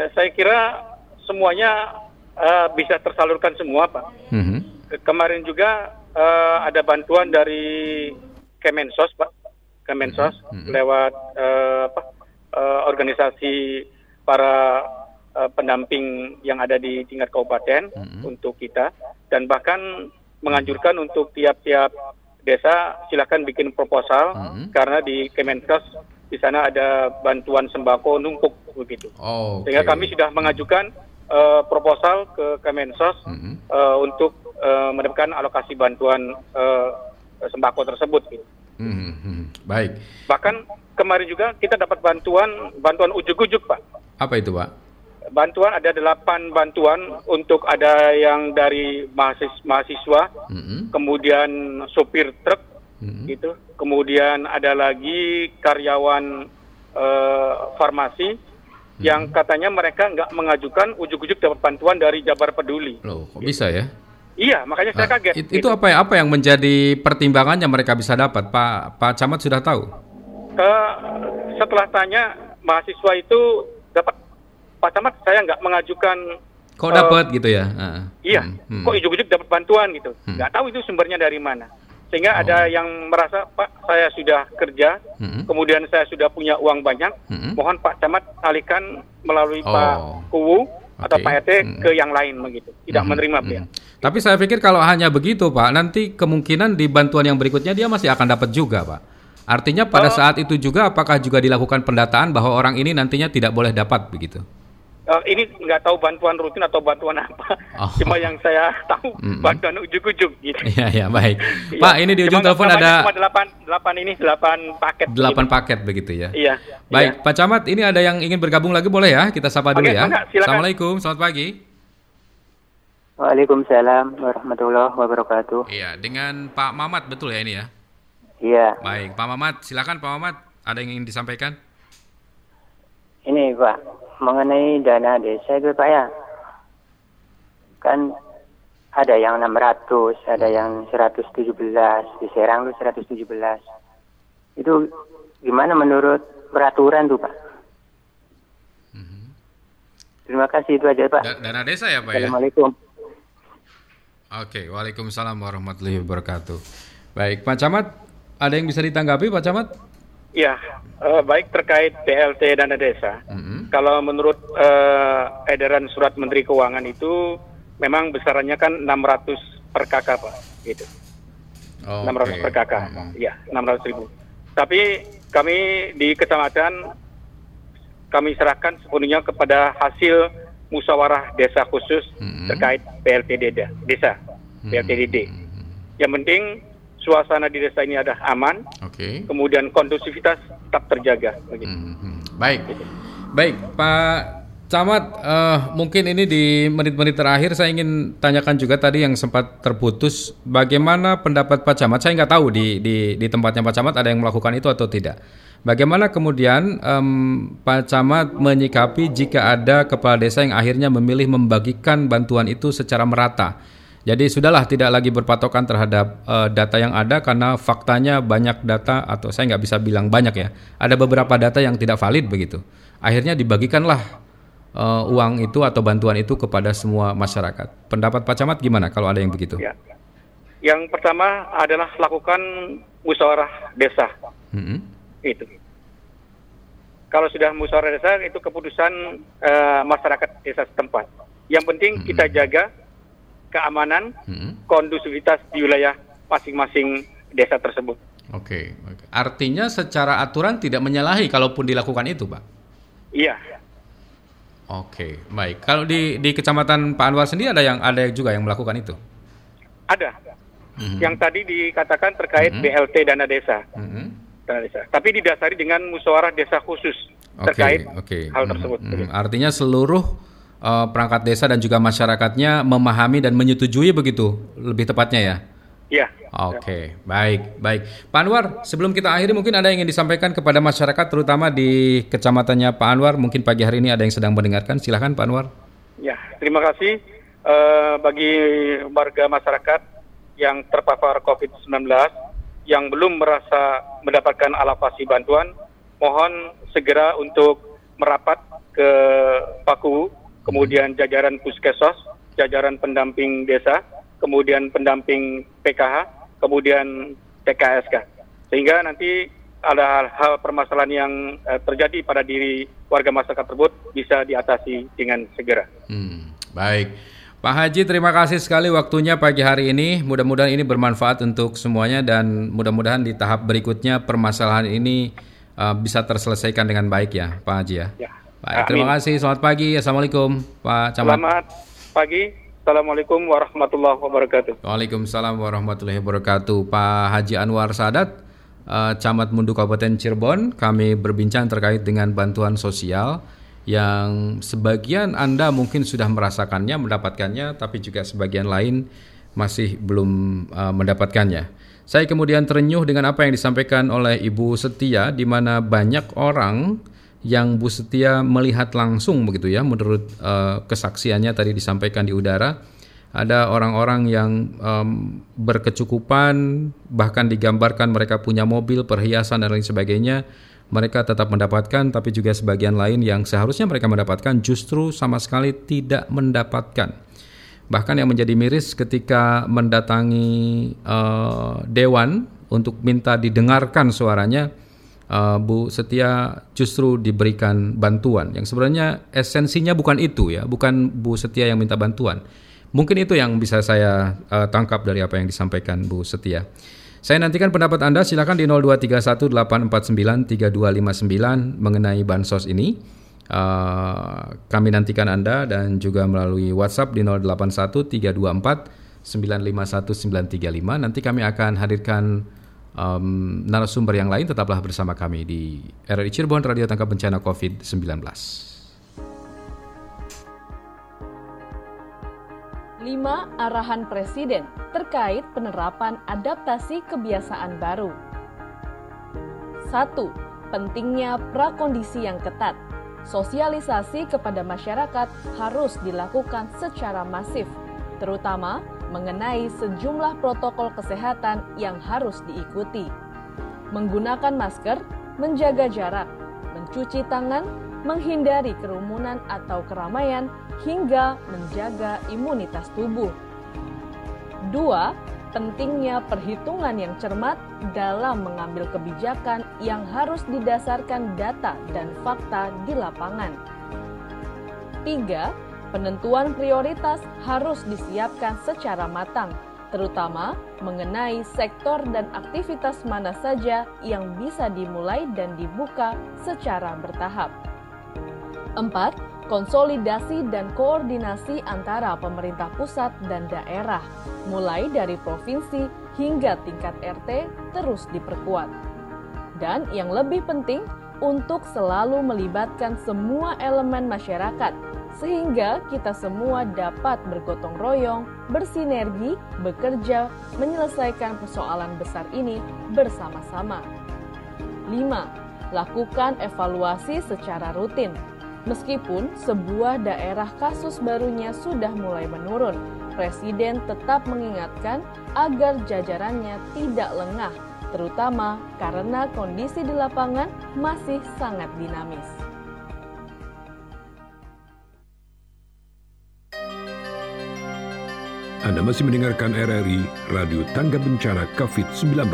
S2: Eh, saya kira semuanya uh, bisa tersalurkan semua Pak. Mm -hmm. Kemarin juga uh, ada bantuan dari Kemensos Pak, Kemensos mm -hmm. lewat uh, apa, uh, organisasi para uh, pendamping yang ada di tingkat kabupaten mm-hmm. untuk kita dan bahkan menganjurkan untuk tiap-tiap desa silakan bikin proposal mm-hmm. karena di Kemenkes di sana ada bantuan sembako numpuk begitu. Oh, okay. Sehingga kami sudah mengajukan uh, proposal ke Kemensos mm-hmm. uh, untuk uh, mendapatkan alokasi bantuan uh, sembako tersebut. Gitu. Mm-hmm.
S1: baik.
S2: Bahkan kemarin juga kita dapat bantuan bantuan ujuk-ujuk Pak.
S1: Apa itu Pak?
S2: Bantuan ada delapan bantuan untuk ada yang dari mahasiswa, mahasiswa
S1: Mm-mm.
S2: kemudian sopir truk
S1: Mm-mm.
S2: gitu, kemudian ada lagi karyawan eh, farmasi yang katanya mereka nggak mengajukan ujuk-ujuk dapat bantuan dari Jabar Peduli.
S1: Loh, kok bisa ya?
S2: Iya, makanya saya
S1: Ah,
S2: kaget.
S1: it- itu apa ya? Apa yang menjadi pertimbangannya mereka bisa dapat? Pak Pak Camat sudah tahu?
S2: Eh, setelah tanya mahasiswa itu dapat Pak Camat saya nggak mengajukan
S1: Kok
S2: eh,
S1: dapat gitu ya? Ah,
S2: Iya,
S1: hmm, hmm.
S2: kok ujuk-ujuk dapat bantuan gitu.
S1: Hmm.
S2: Nggak tahu itu sumbernya dari mana. Sehingga
S1: Oh.
S2: ada yang merasa Pak saya sudah kerja,
S1: Hmm.
S2: kemudian saya sudah punya uang banyak,
S1: Hmm.
S2: mohon Pak Camat alihkan melalui
S1: Oh.
S2: Pak Kuwu atau
S1: Oke.
S2: Pak RT
S1: Hmm.
S2: ke yang lain begitu. Tidak
S1: Mhm,
S2: menerima. Pak.
S1: Tapi saya pikir kalau hanya begitu Pak, nanti kemungkinan di bantuan yang berikutnya dia masih akan dapat juga Pak. Artinya pada
S2: Oh.
S1: saat itu juga apakah juga dilakukan pendataan bahwa orang ini nantinya tidak boleh dapat begitu?
S2: Eh, ini nggak tahu bantuan rutin atau bantuan apa.
S1: Oh.
S2: Cuma yang saya tahu
S1: Mm-mm.
S2: bantuan ujuk-ujuk gitu.
S1: Iya ya baik.
S2: Iya.
S1: Pak ini di ujung
S2: Cuma
S1: telepon ada
S2: cuma delapan, delapan ini delapan paket.
S1: delapan
S2: gitu.
S1: paket begitu ya.
S2: Iya.
S1: Baik,
S2: iya.
S1: Pak Camat, ini ada yang ingin bergabung lagi boleh ya? Kita sapa dulu
S2: Oke,
S1: ya.
S2: silakan.
S1: Assalamualaikum, selamat pagi.
S4: Waalaikumsalam warahmatullahi wabarakatuh.
S1: Iya, dengan Pak Mamat betul ya ini ya?
S4: Iya,
S1: Baik, Pak Mamat, silakan Pak Mamat, ada yang ingin disampaikan?
S4: Ini Pak, mengenai dana desa itu Pak ya. Kan ada yang 600, ada yang 117, di Serang itu 117. Itu gimana menurut peraturan tuh Pak? Terima kasih itu aja Pak.
S1: Da- dana desa ya Pak ya?
S4: Assalamualaikum.
S1: Oke, Waalaikumsalam warahmatullahi wabarakatuh. Baik, Pak Camat, ada yang bisa ditanggapi Pak Camat?
S2: Iya, eh, baik terkait BLT dana desa.
S1: Mhm.
S2: Kalau menurut eh, edaran surat Menteri Keuangan itu memang besarannya kan 600 per KK Pak, gitu.
S1: Oke.
S2: 600 per KK,
S1: Mhm.
S2: ya 600 ribu. Tapi kami di kecamatan kami serahkan sepenuhnya kepada hasil musyawarah desa khusus
S1: Mhm.
S2: terkait BLT desa, desa
S1: Mhm.
S2: BLTDD. Yang penting suasana di desa ini ada aman,
S1: Oke.
S2: kemudian kondusivitas tetap terjaga. Begitu.
S1: Mhm. Baik, baik Pak Camat, eh, mungkin ini di menit-menit terakhir saya ingin tanyakan juga tadi yang sempat terputus, bagaimana pendapat Pak Camat? Saya nggak tahu di, di di tempatnya Pak Camat ada yang melakukan itu atau tidak. Bagaimana kemudian em, Pak Camat menyikapi jika ada kepala desa yang akhirnya memilih membagikan bantuan itu secara merata? Jadi sudahlah tidak lagi berpatokan terhadap eh, data yang ada karena faktanya banyak data atau saya nggak bisa bilang banyak ya. Ada beberapa data yang tidak valid begitu. Akhirnya dibagikanlah eh, uang itu atau bantuan itu kepada semua masyarakat. Pendapat Pak Camat gimana kalau ada yang begitu?
S2: Ya. Yang pertama adalah lakukan musyawarah desa.
S1: Mm-mm.
S2: Itu. Kalau sudah musyawarah desa itu keputusan eh, masyarakat desa setempat. Yang penting kita jaga keamanan,
S1: Mm-mm.
S2: kondusivitas di wilayah masing-masing desa tersebut.
S1: Oke, oke. Artinya secara aturan tidak menyalahi kalaupun dilakukan itu, Pak.
S2: Iya.
S1: Oke, baik. Kalau di di Kecamatan Pak Anwar sendiri ada yang ada juga yang melakukan itu.
S2: Ada.
S1: Mhm.
S2: Yang tadi dikatakan terkait
S1: Mhm.
S2: BLT dana desa.
S1: Mhm.
S2: Dana desa. Tapi didasari dengan musyawarah desa khusus
S1: Oke,
S2: terkait
S1: oke.
S2: hal
S1: Mhm,
S2: tersebut.
S1: mhm. Artinya seluruh eh, perangkat desa dan juga masyarakatnya memahami dan menyetujui begitu, lebih tepatnya ya.
S2: Iya.
S1: Oke, baik, baik. Pak Anwar, sebelum kita akhiri mungkin ada yang ingin disampaikan kepada masyarakat terutama di kecamatannya Pak Anwar. Mungkin pagi hari ini ada yang sedang mendengarkan. Silahkan Pak Anwar.
S2: Ya, terima kasih eh, bagi warga masyarakat yang terpapar COVID-19 yang belum merasa mendapatkan alokasi bantuan, mohon segera untuk merapat ke Paku, kemudian jajaran Puskesos, jajaran pendamping desa, kemudian pendamping PKH, kemudian TKSK. Sehingga nanti ada hal-hal permasalahan yang eh, terjadi pada diri warga masyarakat tersebut bisa diatasi dengan segera.
S1: Hmm, baik. Pak Haji, terima kasih sekali waktunya pagi hari ini. Mudah-mudahan ini bermanfaat untuk semuanya dan mudah-mudahan di tahap berikutnya permasalahan ini uh, bisa terselesaikan dengan baik ya, Pak Haji ya.
S2: Ya.
S1: Baik, terima
S2: Amin.
S1: kasih. Selamat pagi. Assalamualaikum, Pak Camat.
S2: Selamat pagi. Assalamualaikum warahmatullahi wabarakatuh.
S1: Waalaikumsalam warahmatullahi wabarakatuh. Pak Haji Anwar Sadat, uh, Camat Mundu Kabupaten Cirebon. Kami berbincang terkait dengan bantuan sosial yang sebagian Anda mungkin sudah merasakannya, mendapatkannya, tapi juga sebagian lain masih belum uh, mendapatkannya. Saya kemudian terenyuh dengan apa yang disampaikan oleh Ibu Setia, di mana banyak orang yang Bu Setia melihat langsung begitu ya menurut uh, kesaksiannya tadi disampaikan di udara. Ada orang-orang yang um, berkecukupan bahkan digambarkan mereka punya mobil perhiasan dan lain sebagainya. Mereka tetap mendapatkan tapi juga sebagian lain yang seharusnya mereka mendapatkan justru sama sekali tidak mendapatkan. Bahkan yang menjadi miris ketika mendatangi uh, dewan untuk minta didengarkan suaranya uh, Bu Setia justru diberikan bantuan yang sebenarnya esensinya bukan itu ya, bukan Bu Setia yang minta bantuan. Mungkin itu yang bisa saya uh, tangkap dari apa yang disampaikan Bu Setia. Saya nantikan pendapat Anda silakan di 02318493259 mengenai bansos ini. Uh, kami nantikan Anda dan juga melalui WhatsApp di 081324 951935. Nanti kami akan hadirkan um, narasumber yang lain tetaplah bersama kami di RRI Cirebon Radio Tangkap Bencana COVID-19.
S5: Lima arahan Presiden terkait penerapan adaptasi kebiasaan baru. Satu, Pentingnya prakondisi yang ketat. Sosialisasi kepada masyarakat harus dilakukan secara masif, terutama mengenai sejumlah protokol kesehatan yang harus diikuti. Menggunakan masker, menjaga jarak, mencuci tangan, menghindari kerumunan atau keramaian, hingga menjaga imunitas tubuh. Dua, pentingnya perhitungan yang cermat dalam mengambil kebijakan yang harus didasarkan data dan fakta di lapangan. Tiga, Penentuan prioritas harus disiapkan secara matang, terutama mengenai sektor dan aktivitas mana saja yang bisa dimulai dan dibuka secara bertahap. 4. Konsolidasi dan koordinasi antara pemerintah pusat dan daerah, mulai dari provinsi hingga tingkat RT, terus diperkuat. Dan yang lebih penting, untuk selalu melibatkan semua elemen masyarakat sehingga kita semua dapat bergotong royong, bersinergi, bekerja, menyelesaikan persoalan besar ini bersama-sama. 5. Lakukan evaluasi secara rutin. Meskipun sebuah daerah kasus barunya sudah mulai menurun, Presiden tetap mengingatkan agar jajarannya tidak lengah, terutama karena kondisi di lapangan masih sangat dinamis.
S6: Anda masih mendengarkan RRI Radio Tangga Bencana COVID-19.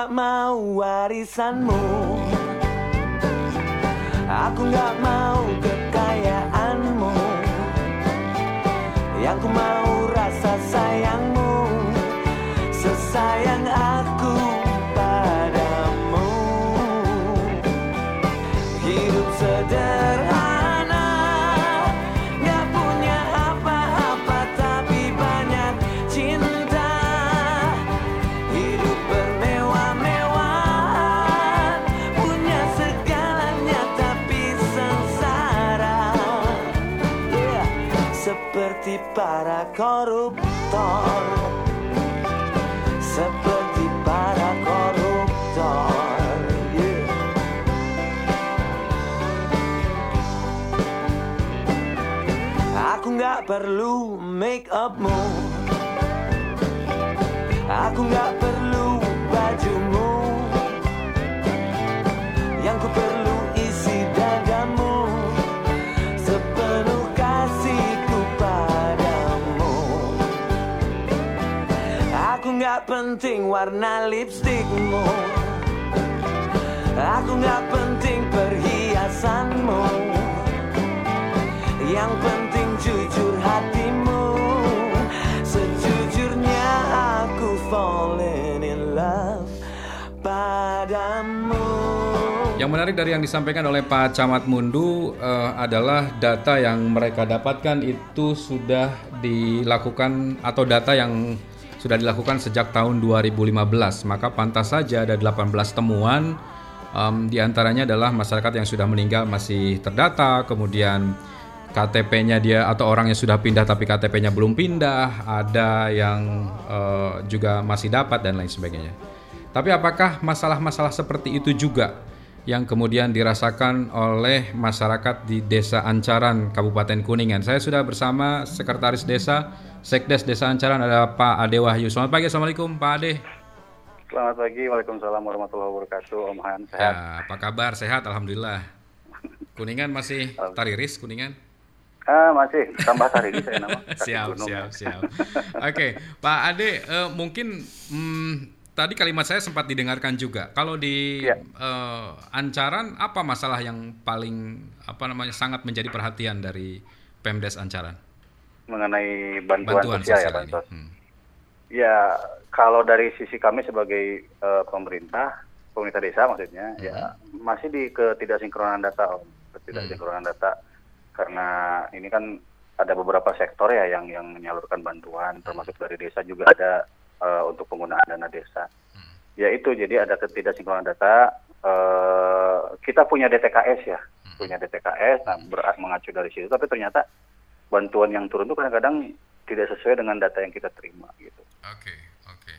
S7: Nggak mau warisanmu. Aku nggak mau kekayaanmu. Yang ku mau koruptor. Seperti para koruptor. Yeah. Aku nggak perlu make upmu. Aku nggak nggak penting warna lipstikmu. Aku nggak penting perhiasanmu. Yang penting jujur hatimu. Sejujurnya aku falling in love padamu.
S1: Yang menarik dari yang disampaikan oleh Pak Camat Mundu eh, adalah data yang mereka dapatkan itu sudah dilakukan atau data yang sudah dilakukan sejak tahun 2015. Maka pantas saja ada 18 temuan em, di antaranya adalah masyarakat yang sudah meninggal masih terdata, kemudian KTP-nya dia atau orang yang sudah pindah tapi KTP-nya belum pindah, ada yang eh, juga masih dapat dan lain sebagainya. Tapi apakah masalah-masalah seperti itu juga yang kemudian dirasakan oleh masyarakat di Desa Ancaran, Kabupaten Kuningan? Saya sudah bersama Sekretaris Desa, Sekdes Desa Ancaran ada Pak Ade Wahyu. Selamat pagi, Assalamualaikum Pak Ade.
S8: Selamat pagi, Waalaikumsalam warahmatullahi wabarakatuh, Om Han. Sehat?
S1: Ya, apa kabar? Sehat, Alhamdulillah. Kuningan masih tariris, Kuningan?
S8: Ah, masih tambah ini saya nama.
S1: siap,
S8: gunung.
S1: siap, siap. Oke, Pak Ade, eh, mungkin hmm, tadi kalimat saya sempat didengarkan juga. Kalau di
S8: Ya.
S1: eh, Ancaran, apa masalah yang paling apa namanya sangat menjadi perhatian dari Pemdes Ancaran?
S8: Mengenai bantuan,
S1: Bantuan
S8: sosial, ya,
S1: sosial ini.
S8: bantuan.
S1: Hmm.
S8: Ya, kalau dari sisi kami sebagai eh, pemerintah, pemerintah desa maksudnya, ya masih di ketidaksinkronan data, Om. Ketidaksinkronan data karena ini kan ada beberapa sektor ya yang yang menyalurkan bantuan, termasuk dari desa juga ada eh, untuk penggunaan dana desa. Ya itu, jadi ada ketidaksinkronan data. eh, kita punya DTKS ya, punya DTKS, nah, ber- mengacu dari situ. Tapi ternyata bantuan yang turun itu kadang-kadang tidak sesuai dengan data yang kita terima gitu.
S1: Oke, oke.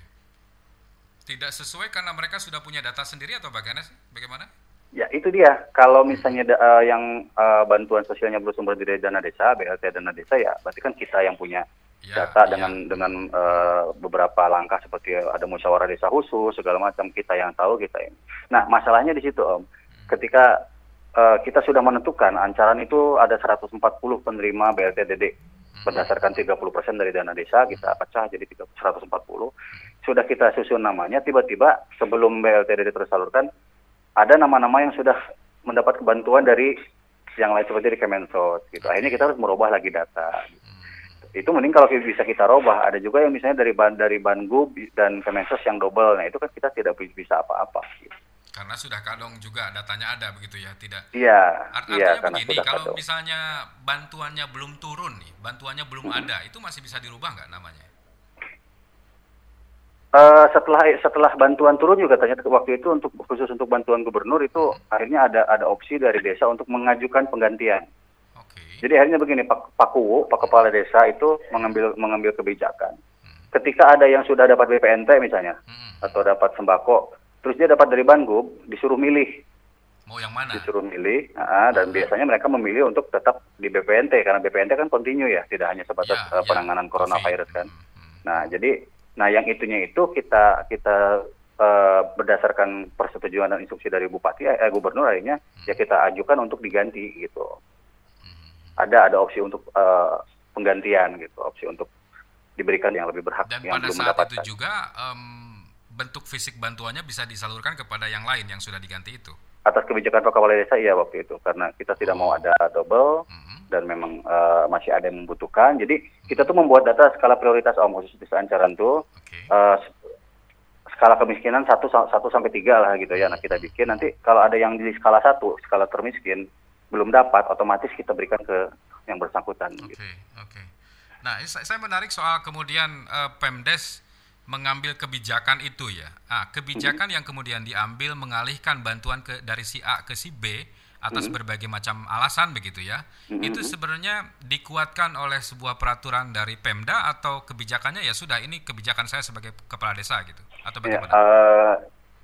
S1: Tidak sesuai karena mereka sudah punya data sendiri atau bagaimana? sih? Bagaimana?
S8: Ya itu dia. Kalau misalnya da- eh, yang eh, bantuan sosialnya bersumber dari dana desa, BLT dana desa ya, berarti kan kita yang punya
S1: Ya,
S8: data
S1: ya.
S8: dengan dengan eh, beberapa langkah seperti ada musyawarah desa khusus segala macam kita yang tahu kita ini. Nah masalahnya di situ Om, ketika eh, kita sudah menentukan ancaran itu ada 140 penerima BLT DD berdasarkan 30% dari dana desa kita pecah jadi 3- 140 sudah kita susun namanya tiba-tiba sebelum BLT DD tersalurkan ada nama-nama yang sudah mendapat bantuan dari yang lain seperti di Kemensos gitu. Akhirnya kita harus merubah lagi data. Itu mending kalau bisa kita robah. Ada juga yang misalnya dari ban dari Bangub dan Kemensos yang double. Nah itu kan kita tidak bi- bisa apa-apa. Gitu.
S1: Karena sudah kadang juga datanya ada begitu ya, tidak
S8: Iya,
S1: Art-
S8: iya
S1: Artinya
S8: karena
S1: begini, kalau
S8: kado.
S1: misalnya bantuannya belum turun nih, bantuannya belum ada, itu masih bisa dirubah nggak namanya?
S8: Eh, setelah setelah bantuan turun juga ternyata waktu itu untuk khusus untuk bantuan gubernur itu akhirnya ada ada opsi dari desa untuk mengajukan penggantian.
S1: Oke.
S8: Jadi akhirnya begini Pak Pak Kuwu, Pak Kepala Desa itu mengambil mengambil kebijakan. Ketika ada yang sudah dapat BPNT misalnya
S1: Mm-mm.
S8: atau dapat sembako, terus dia dapat dari Bangub, disuruh milih,
S1: Mau yang mana?
S8: disuruh milih, ah, dan biasanya mereka memilih untuk tetap di BPNT karena BPNT kan kontinu ya, tidak hanya sebatas
S1: Ya,
S8: eh,
S1: ya.
S8: penanganan coronavirus
S1: Covid.
S8: kan.
S1: Hmm, hmm.
S8: Nah, jadi nah yang itunya itu kita kita eh, berdasarkan persetujuan dan instruksi dari bupati eh, gubernur akhirnya ya kita ajukan untuk diganti gitu. Ada ada opsi untuk eh, penggantian gitu, opsi untuk diberikan yang lebih berhak
S1: Dan
S8: yang
S1: pada
S8: belum
S1: saat
S8: mendapatkan.
S1: itu juga em, bentuk fisik bantuannya bisa disalurkan kepada yang lain yang sudah diganti itu.
S8: Atas kebijakan Pak Kepala Desa iya waktu itu karena kita tidak mau ada double
S1: Mhm.
S8: dan memang eh, masih ada yang membutuhkan. Jadi kita tuh membuat data skala prioritas om khusus desa Ancaran tuh
S1: Oke.
S8: eh, s- skala kemiskinan satu sa- satu sampai tiga lah gitu ya. Nah kita bikin nanti kalau ada yang di skala satu skala termiskin belum dapat otomatis kita berikan ke yang bersangkutan.
S1: Oke,
S8: Gitu.
S1: oke. Nah, ini saya menarik soal kemudian eh, Pemdes mengambil kebijakan itu ya. Ah, kebijakan yang kemudian diambil mengalihkan bantuan ke dari si A ke si B atas berbagai macam alasan begitu ya. Itu sebenarnya dikuatkan oleh sebuah peraturan dari Pemda atau kebijakannya ya sudah ini kebijakan saya sebagai kepala desa gitu atau
S8: Ya,
S1: bagaimana?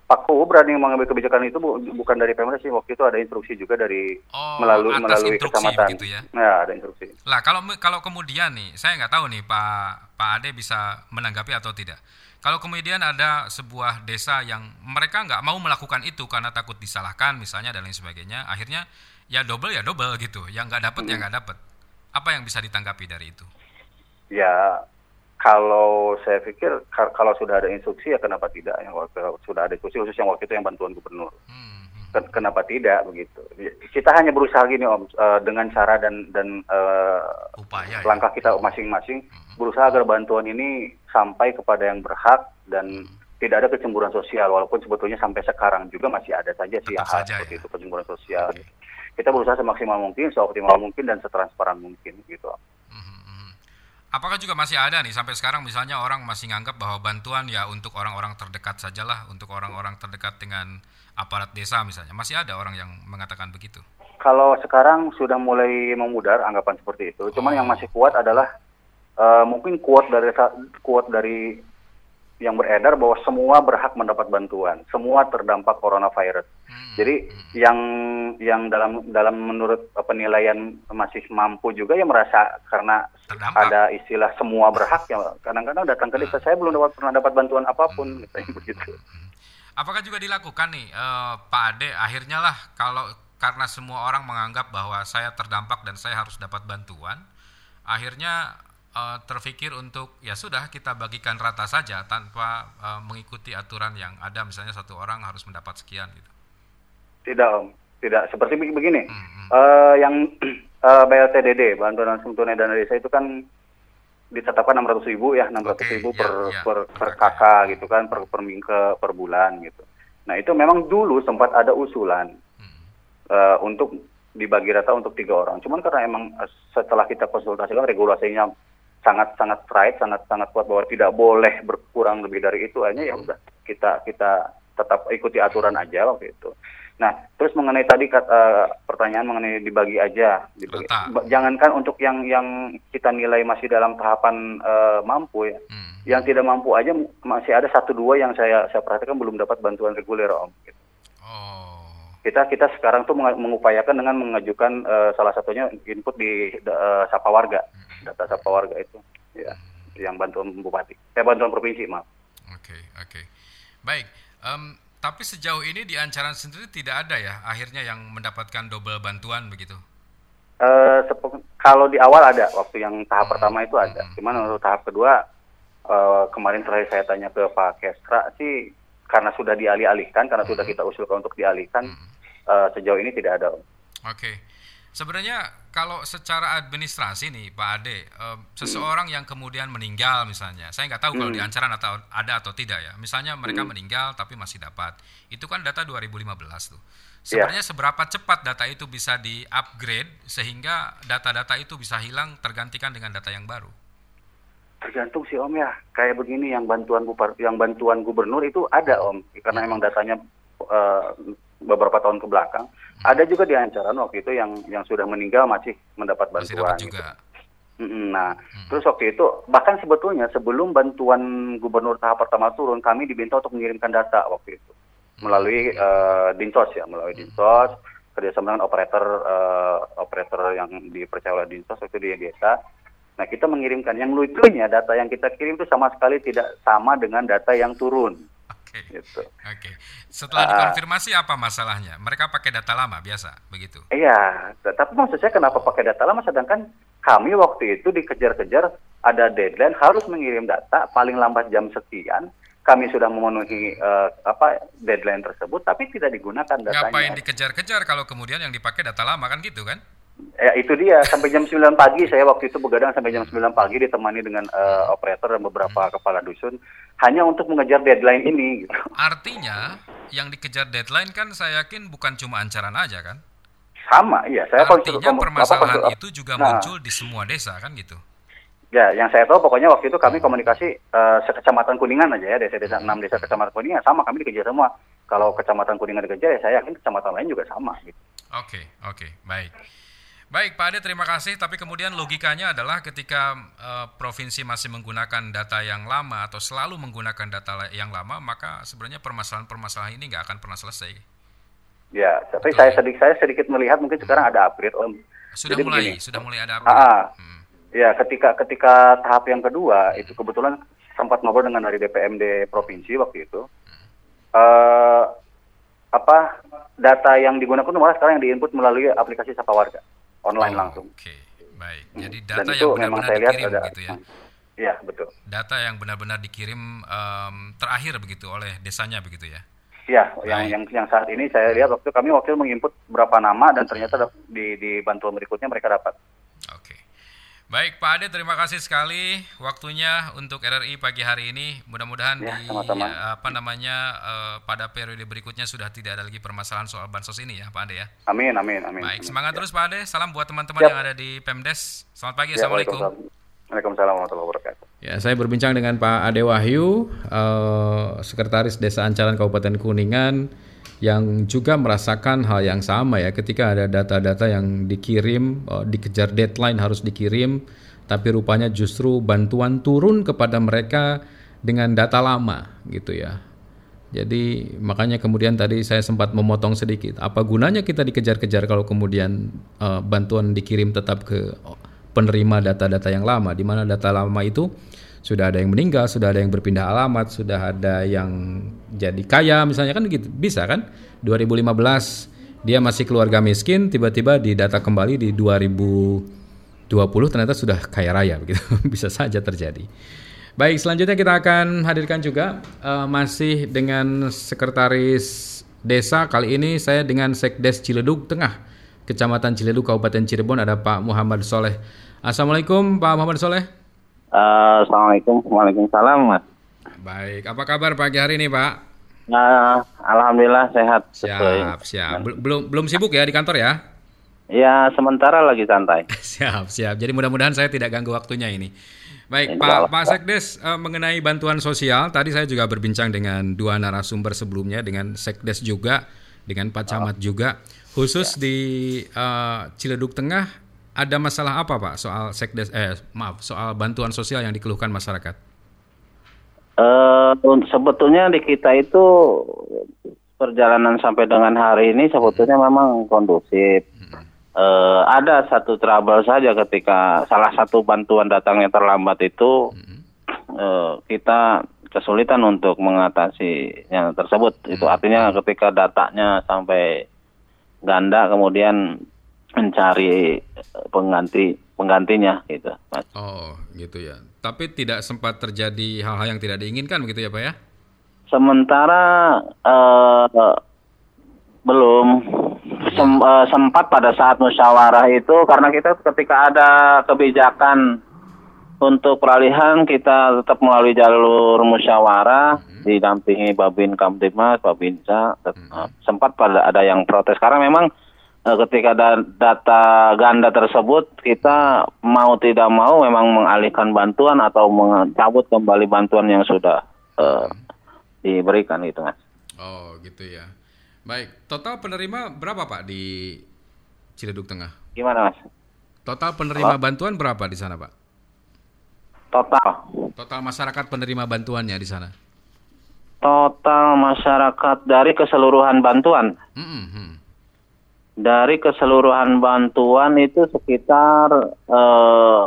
S8: Pak Kuhu berani mengambil kebijakan itu bu- bukan dari Pemda sih waktu itu ada instruksi juga dari
S1: Oh,
S8: melalui
S1: atas
S8: melalui
S1: instruksi
S8: kecamatan.
S1: begitu ya?
S8: Ya ada instruksi.
S1: Lah kalau kalau kemudian nih, saya nggak tahu nih Pak Pak Ade bisa menanggapi atau tidak. Kalau kemudian ada sebuah desa yang mereka nggak mau melakukan itu karena takut disalahkan misalnya dan lain sebagainya, akhirnya ya double ya double gitu, yang nggak dapat ya nggak dapat. Apa yang bisa ditanggapi dari itu?
S8: Ya kalau saya pikir ka- kalau sudah ada instruksi ya kenapa tidak ya waktu sudah ada instruksi khusus yang waktu itu yang bantuan gubernur. Ken- kenapa tidak begitu. Kita hanya berusaha gini om eh, dengan cara dan dan eh,
S1: Upaya ya.
S8: langkah kita masing-masing berusaha agar bantuan ini sampai kepada yang berhak dan tidak ada kecemburuan sosial. Walaupun sebetulnya sampai sekarang juga masih ada saja sih hal seperti
S1: ya.
S8: itu kecemburuan sosial. Kita berusaha semaksimal mungkin seoptimal mungkin dan setransparan mungkin gitu
S1: Apakah juga masih ada nih sampai sekarang misalnya orang masih nganggap bahwa bantuan ya untuk orang-orang terdekat sajalah, untuk orang-orang terdekat dengan aparat desa misalnya. Masih ada orang yang mengatakan begitu.
S8: Kalau sekarang sudah mulai memudar anggapan seperti itu, cuman yang masih kuat adalah eh, mungkin kuat dari kuat dari yang beredar bahwa semua berhak mendapat bantuan, semua terdampak coronavirus. Jadi yang yang dalam dalam menurut eh, penilaian masih mampu juga ya merasa karena ada istilah semua berhak ya kadang-kadang datang ke desa saya belum dapat pernah dapat bantuan apa pun misalnya begitu.
S1: Apakah juga dilakukan nih eh, Pak Ade? Akhirnya lah kalau karena semua orang menganggap bahwa saya terdampak dan saya harus dapat bantuan, akhirnya eh, terfikir untuk ya sudah kita bagikan rata saja tanpa eh, mengikuti aturan yang ada misalnya satu orang harus mendapat sekian gitu.
S8: Tidak om, tidak seperti beg- begini. Eh, yang eh, BLTDD bantuan langsung tunai dana desa itu kan ditetapkan 600 ribu ya 600 ribu per, per per kakak gitu kan per per, ming- ke- per bulan gitu. Nah itu memang dulu sempat ada usulan eh, untuk dibagi rata untuk tiga orang. Cuman karena emang setelah kita konsultasikan regulasinya sangat sangat right, sangat sangat kuat bahwa tidak boleh berkurang lebih dari itu, akhirnya ya udah kita kita tetap ikuti aturan aja waktu itu. Nah, terus mengenai tadi eh, pertanyaan mengenai dibagi aja, dibagi. Ba- jangankan untuk yang yang kita nilai masih dalam tahapan eh, mampu ya, yang tidak mampu aja masih ada satu dua yang saya saya perhatikan belum dapat bantuan reguler om. Gitu. Kita kita sekarang tuh mengupayakan dengan mengajukan eh, salah satunya input di eh, Sapa Warga, data Sapa Warga itu, ya, yang bantuan bupati, eh bantuan provinsi maaf.
S1: Oke, oke. Baik, em, tapi sejauh ini di Ancaran sendiri tidak ada ya akhirnya yang mendapatkan double bantuan begitu.
S8: Sepe- kalau di awal ada waktu yang tahap pertama itu ada. Cuman untuk tahap kedua eh, kemarin terakhir saya tanya ke Pak Kestra sih karena sudah dialih-alihkan karena sudah kita usulkan untuk dialihkan eh, sejauh ini tidak ada. Om.
S1: Oke. Sebenarnya kalau secara administrasi nih Pak Ade, em, seseorang yang kemudian meninggal misalnya, saya nggak tahu kalau
S8: Hmm.
S1: di Ancaran atau ada atau tidak ya. Misalnya mereka
S8: Hmm.
S1: meninggal tapi masih dapat. Itu kan data 2015 tuh.
S8: Iya.
S1: Sebenarnya seberapa cepat data itu bisa di-upgrade sehingga data-data itu bisa hilang tergantikan dengan data yang baru?
S8: Tergantung sih Om ya. Kayak begini yang bantuan yang bantuan gubernur itu ada Om karena emang datanya eh, beberapa tahun ke belakang. Ada juga di Ancaran waktu itu yang yang sudah meninggal masih mendapat
S1: Masih
S8: bantuan.
S1: dapat juga.
S8: Mm-mm, Nah, terus waktu itu bahkan sebetulnya sebelum bantuan gubernur tahap pertama turun, kami diminta untuk mengirimkan data waktu itu melalui eh, dinsos ya, melalui dinsos kerjasama dengan operator eh, operator yang dipercaya oleh dinsos waktu di desa. Nah, kita mengirimkan yang lucunya data yang kita kirim itu sama sekali tidak sama dengan data yang turun. Gitu.
S1: Oke. Setelah
S8: Ah.
S1: dikonfirmasi apa masalahnya? Mereka pakai data lama biasa, begitu.
S8: Iya, tapi maksud saya kenapa pakai data lama sedangkan kami waktu itu dikejar-kejar ada deadline harus mengirim data paling lambat jam sekian. Kami sudah memenuhi eh, apa deadline tersebut tapi tidak digunakan datanya.
S1: Ngapain dikejar-kejar kalau kemudian yang dipakai data lama kan gitu kan?
S8: Ya itu dia sampai jam 9 pagi saya waktu itu begadang sampai jam 9 pagi ditemani dengan eh, operator dan beberapa kepala dusun hanya untuk mengejar deadline ini gitu.
S1: Artinya yang dikejar deadline kan saya yakin bukan cuma ancaran aja kan?
S8: Sama, iya saya
S1: Artinya permasalahan
S8: apa, konsul-
S1: itu juga
S8: Nah,
S1: muncul di semua desa kan gitu.
S8: Ya, yang saya tahu pokoknya waktu itu kami komunikasi eh, sekecamatan Kuningan aja ya, desa-desa enam desa kecamatan Kuningan sama kami dikejar semua. Kalau kecamatan Kuningan dikejar ya saya yakin kecamatan lain juga sama gitu.
S1: Oke, oke, baik. Baik, Pak Ade, terima kasih. Tapi kemudian logikanya adalah ketika eh, provinsi masih menggunakan data yang lama atau selalu menggunakan data yang lama, maka sebenarnya permasalahan-permasalahan ini nggak akan pernah selesai.
S8: Ya, tapi saya sedikit saya sedikit melihat mungkin sekarang ada upgrade Om.
S1: Sudah
S8: Jadi
S1: mulai,
S8: begini.
S1: sudah mulai ada
S8: Ah, ah.
S1: Hmm.
S8: Ya, ketika ketika tahap yang kedua itu kebetulan sempat ngobrol dengan dari DPMD provinsi waktu itu. Eh apa data yang digunakan malah sekarang yang diinput melalui aplikasi Sapa Warga online langsung.
S1: Baik. Jadi
S8: Dan
S1: data
S8: itu
S1: yang
S8: memang
S1: benar-benar
S8: saya lihat
S1: dikirim
S8: ada
S1: gitu ya.
S8: Iya, betul.
S1: Data yang benar-benar dikirim em, terakhir begitu oleh desanya begitu ya.
S8: Iya, yang yang yang saat ini saya lihat waktu kami waktu itu menginput berapa nama dan ternyata dap- di di bantuan berikutnya mereka dapat.
S1: Oke. Baik Pak Ade, terima kasih sekali waktunya untuk RRI pagi hari ini. Mudah-mudahan
S8: Ya,
S1: di
S8: sama-sama.
S1: ya, apa namanya eh, pada periode berikutnya sudah tidak ada lagi permasalahan soal bansos ini ya Pak Ade ya.
S8: Amin, amin, amin.
S1: Baik,
S8: amin.
S1: semangat terus Pak Ade. Salam buat teman-teman
S8: Siap.
S1: yang ada di Pemdes. Selamat pagi,
S8: Ya,
S1: Assalamualaikum.
S8: Waalaikumsalam. Warahmatullahi wabarakatuh.
S1: Ya, saya berbincang dengan Pak Ade Wahyu, eh, Sekretaris Desa Ancaran Kabupaten Kuningan, yang juga merasakan hal yang sama ya, ketika ada data-data yang dikirim, eh, dikejar deadline harus dikirim, tapi rupanya justru bantuan turun kepada mereka dengan data lama gitu ya. Jadi makanya kemudian tadi saya sempat memotong sedikit. Apa gunanya kita dikejar-kejar kalau kemudian eh, bantuan dikirim tetap ke penerima data-data yang lama, di mana data lama itu sudah ada yang meninggal, sudah ada yang berpindah alamat, sudah ada yang jadi kaya misalnya kan gitu. Bisa kan? 2015 dia masih keluarga miskin, tiba-tiba didata kembali di 2020 ternyata sudah kaya raya begitu. Bisa saja terjadi. Baik, selanjutnya kita akan hadirkan juga eh, masih dengan sekretaris desa kali ini saya dengan Sekdes Ciledug Tengah, Kecamatan Ciledug Kabupaten Cirebon ada Pak Muhammad Soleh. Assalamualaikum Pak Muhammad Soleh.
S9: Eh, Assalamualaikum, Waalaikumsalam, Mas.
S1: Baik, apa kabar pagi hari ini Pak?
S9: Nah, Alhamdulillah sehat.
S1: Siap, siap. Bel- Belum belum sibuk ya di kantor ya?
S9: Ya, sementara lagi santai.
S1: Siap, siap. Jadi mudah-mudahan saya tidak ganggu waktunya ini. Baik, Pak Pak Sekdes eh, mengenai bantuan sosial, tadi saya juga berbincang dengan dua narasumber sebelumnya dengan Sekdes juga, dengan Pak Camat juga. Khusus di eh, Ciledug Tengah ada masalah apa Pak soal Sekdes eh maaf, soal bantuan sosial yang dikeluhkan masyarakat?
S9: Un- sebetulnya di kita itu perjalanan sampai dengan hari ini sebetulnya memang kondusif. Eh, ada satu trouble saja ketika salah satu bantuan datangnya terlambat itu eh, kita kesulitan untuk mengatasi yang tersebut. Itu artinya ketika datanya sampai ganda kemudian mencari eh, pengganti penggantinya gitu. Mas.
S1: Oh, gitu ya. Tapi tidak sempat terjadi hal-hal yang tidak diinginkan begitu ya, Pak ya?
S9: Sementara eh, belum Sem- eh, sempat pada saat musyawarah itu karena kita ketika ada kebijakan untuk peralihan kita tetap melalui jalur musyawarah didampingi Babin Kamtibmas, Babinsa eh, sempat pada ada yang protes karena memang ketika ada data ganda tersebut kita mau tidak mau memang mengalihkan bantuan atau mencabut kembali bantuan yang sudah eh, diberikan gitu mas.
S1: Oh, gitu ya. Baik, total penerima berapa Pak di Ciledug Tengah?
S9: Gimana mas?
S1: Total penerima bantuan berapa di sana, Pak?
S9: Total
S1: Total masyarakat penerima bantuannya di sana?
S9: total masyarakat dari keseluruhan bantuan
S1: Mm-mm, hmm.
S9: Dari keseluruhan bantuan itu sekitar eh,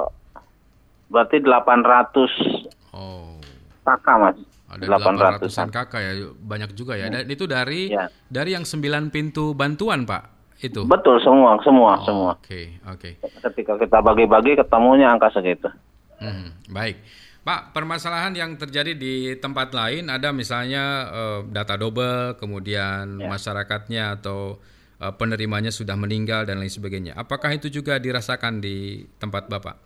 S9: berarti 800
S1: Oh,
S9: kakak mas.
S1: ada
S9: 800-an.
S1: 800-an kakak ya, banyak juga ya. Dan itu dari
S9: Ya.
S1: dari yang 9 pintu bantuan, Pak. Itu.
S9: Betul semua semua
S1: Oh,
S9: semua.
S1: Oke, oke.
S9: Ketika kita bagi-bagi ketemunya angka segitu.
S1: Hmm, baik. Pak, permasalahan yang terjadi di tempat lain ada misalnya eh, data double, kemudian
S9: Ya.
S1: masyarakatnya atau eh, penerimanya sudah meninggal dan lain sebagainya. Apakah itu juga dirasakan di tempat Bapak?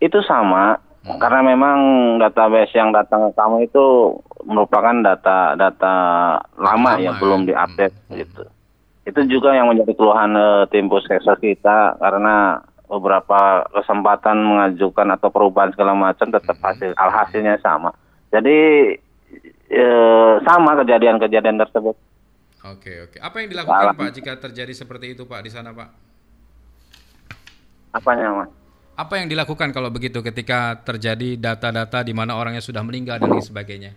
S9: Itu sama karena memang database yang datang ke kamu itu merupakan data-data lama
S1: Lama
S9: yang
S1: ya.
S9: belum diupdate gitu. Itu juga yang menjadi keluhan eh, tim puskesmas kita karena beberapa kesempatan mengajukan atau perubahan segala macam tetap hasil alhasilnya sama. Jadi eh, sama kejadian-kejadian tersebut.
S1: Oke, oke. Apa yang dilakukan
S9: Salah.
S1: Pak jika terjadi seperti itu Pak di sana Pak?
S9: Apanya, Mas?
S1: Apa yang dilakukan kalau begitu ketika terjadi data-data di mana orangnya sudah meninggal dan lain sebagainya?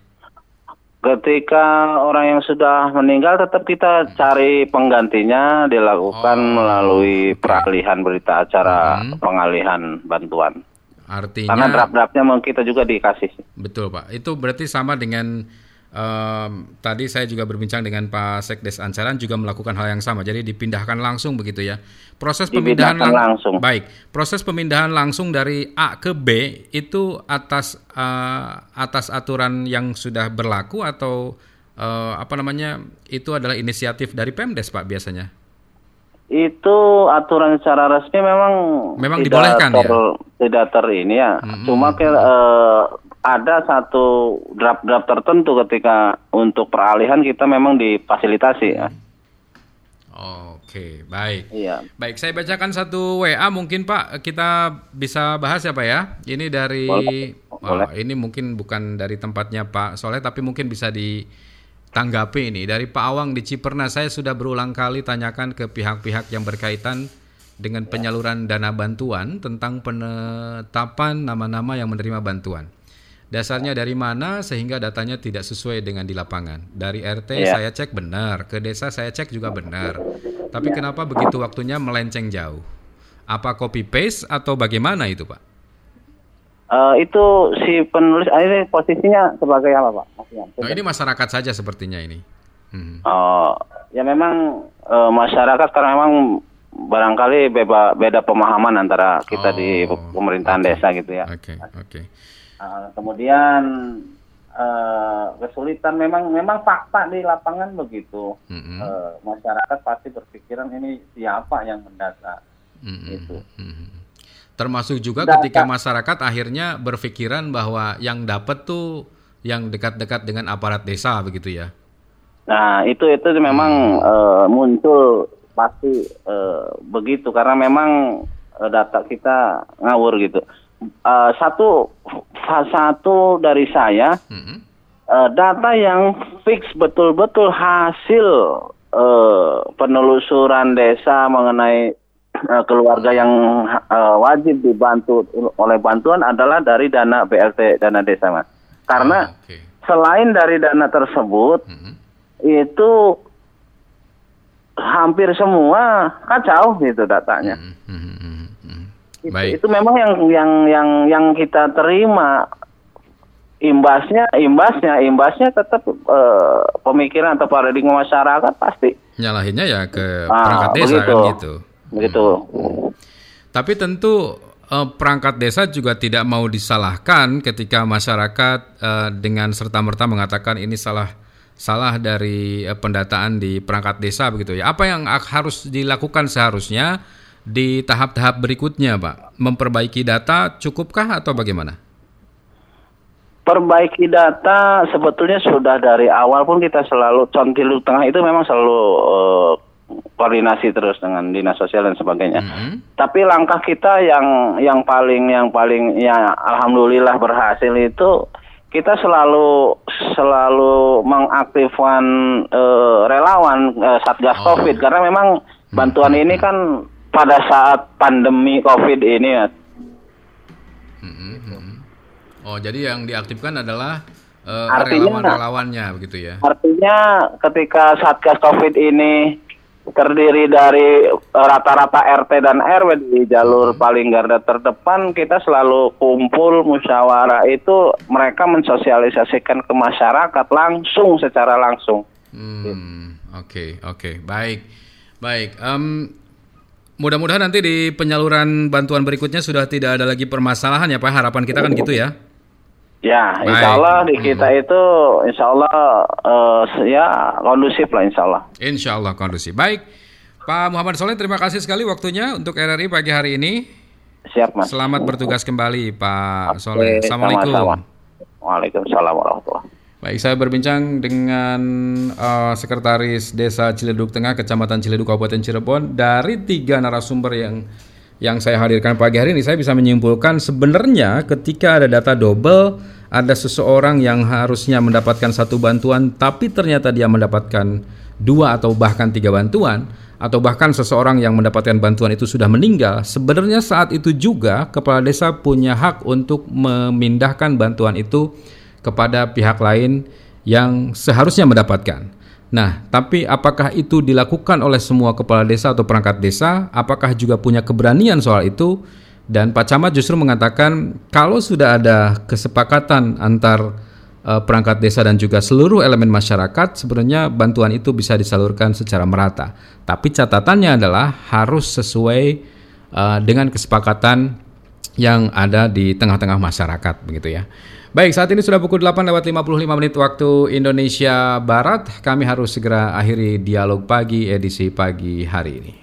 S9: Ketika orang yang sudah meninggal tetap kita cari penggantinya dilakukan
S1: Oh,
S9: melalui peralihan berita acara
S1: Hmm.
S9: pengalihan bantuan.
S1: Artinya
S9: Karena draft-draftnya mau kita juga dikasih.
S1: Betul Pak. Itu berarti sama dengan Um, tadi saya juga berbincang dengan Pak Sekdes Ancaran juga melakukan hal yang sama. Jadi dipindahkan langsung begitu ya. Proses pemindahan lang
S9: langsung.
S1: Baik, proses pemindahan langsung dari A ke B itu atas uh, atas aturan yang sudah berlaku atau uh, apa namanya? Itu adalah inisiatif dari Pemdes Pak biasanya.
S9: Itu aturan secara resmi memang
S1: memang tidak dibolehkan
S9: ter,
S1: ya.
S9: Tidak ter ini ya. Hmm, Cuma ke uh, ada satu draft-draft tertentu ketika untuk peralihan kita memang difasilitasi ya.
S1: Oke, baik.
S9: Iya.
S1: Baik, saya bacakan satu WA mungkin Pak kita bisa bahas ya Pak ya. Ini dari
S9: Boleh.
S1: Oh, ini mungkin bukan dari tempatnya Pak Soleh tapi mungkin bisa ditanggapi ini dari Pak Awang di Ciperna. Saya sudah berulang kali tanyakan ke pihak-pihak yang berkaitan dengan penyaluran dana bantuan tentang penetapan nama-nama yang menerima bantuan. Dasarnya dari mana sehingga datanya tidak sesuai dengan di lapangan. Dari RT
S9: Iya.
S1: saya cek benar, ke desa saya cek juga benar. Tapi kenapa begitu waktunya melenceng jauh? Apa copy paste atau bagaimana itu, Pak?
S9: Eh, itu si penulis ah, ini posisinya sebagai apa pak? Maksudnya,
S1: Nah, ini masyarakat saja sepertinya ini. Hmm.
S9: Oh, ya memang eh, masyarakat karena memang barangkali beba, beda pemahaman antara kita di
S1: Oh,
S9: pemerintahan
S1: oke.
S9: desa gitu ya.
S1: Oke, oke.
S9: Uh, kemudian eh, kesulitan memang memang fakta di lapangan begitu.
S1: Mm-mm.
S9: Eh, masyarakat pasti berpikiran ini siapa yang mendata.
S1: Mm-mm.
S9: Gitu.
S1: Mm-mm. Termasuk juga
S9: Data.
S1: ketika masyarakat akhirnya berpikiran bahwa yang dapat tuh yang dekat-dekat dengan aparat desa begitu ya.
S9: Nah itu itu memang eh, muncul pasti begitu karena memang data kita ngawur gitu. Eh, satu satu dari saya
S1: Mm-mm.
S9: eh, data yang fix betul-betul hasil eh, penelusuran desa mengenai keluarga yang eh, wajib dibantu oleh bantuan adalah dari dana BLT dana desa mas. Karena
S1: Ah, Oke.
S9: selain dari dana tersebut
S1: Mm-mm.
S9: itu hampir semua kacau gitu datanya.
S1: Mm, mm, mm, mm, mm.
S9: Itu,
S1: Baik.
S9: itu memang yang yang yang yang kita terima imbasnya imbasnya imbasnya tetap eh, pemikiran atau paradigma masyarakat pasti
S1: Nyalahinnya ya ke
S9: Ah,
S1: perangkat desa
S9: begitu.
S1: kan gitu.
S9: begitu.
S1: Tapi tentu eh, perangkat desa juga tidak mau disalahkan ketika masyarakat eh, dengan serta-merta mengatakan ini salah salah dari pendataan di perangkat desa begitu ya. Apa yang harus dilakukan seharusnya di tahap-tahap berikutnya, Pak? Memperbaiki data cukupkah atau bagaimana?
S9: Perbaiki data sebetulnya sudah dari awal pun kita selalu Contilu Tengah itu memang selalu eh, koordinasi terus dengan dinas sosial dan sebagainya.
S1: Mhm.
S9: Tapi langkah kita yang yang paling yang paling ya alhamdulillah berhasil itu kita selalu selalu mengaktifkan eh, relawan eh, satgas
S1: Oh.
S9: covid karena memang bantuan ini kan pada saat pandemi covid ini ya
S1: Mhm, mhm. Oh, jadi yang diaktifkan adalah
S9: Artinya-
S1: relawan-relawannya begitu ya.
S9: Artinya ketika Satgas Covid ini terdiri dari eh, rata-rata RT dan RW di jalur paling garda terdepan, kita selalu kumpul musyawarah itu mereka mensosialisasikan ke masyarakat langsung secara langsung.
S1: Hmm, oke, oke, baik, baik. Em, mudah-mudahan nanti di penyaluran bantuan berikutnya sudah tidak ada lagi permasalahan ya Pak. Harapan kita kan gitu ya.
S9: Ya,
S1: Baik.
S9: insya Allah di
S1: Hmm.
S9: kita itu insya Allah eh, ya kondusif lah insya Allah.
S1: Insya Allah kondusif. Baik, Pak Muhammad Soleh, terima kasih sekali waktunya untuk RRI pagi hari ini.
S9: Siap mas.
S1: Selamat bertugas kembali Pak Soleh. Assalamualaikum.
S9: Waalaikumsalam warahmatullahi
S1: Baik, saya berbincang dengan eh, Sekretaris Desa Ciledug Tengah, Kecamatan Ciledug, Kabupaten Cirebon. Dari tiga narasumber yang yang saya hadirkan pagi hari ini, saya bisa menyimpulkan sebenarnya ketika ada data double, ada seseorang yang harusnya mendapatkan satu bantuan, tapi ternyata dia mendapatkan dua atau bahkan tiga bantuan, atau bahkan seseorang yang mendapatkan bantuan itu sudah meninggal. Sebenarnya saat itu juga kepala desa punya hak untuk memindahkan bantuan itu kepada pihak lain yang seharusnya mendapatkan. Nah, tapi apakah itu dilakukan oleh semua kepala desa atau perangkat desa? Apakah juga punya keberanian soal itu? Dan Pak Camat justru mengatakan kalau sudah ada kesepakatan antar uh, perangkat desa dan juga seluruh elemen masyarakat, sebenarnya bantuan itu bisa disalurkan secara merata. Tapi catatannya adalah harus sesuai uh, dengan kesepakatan yang ada di tengah-tengah masyarakat begitu ya. Baik, saat ini sudah pukul 8 lewat 55 menit waktu Indonesia Barat. Kami harus segera akhiri dialog pagi edisi pagi hari ini.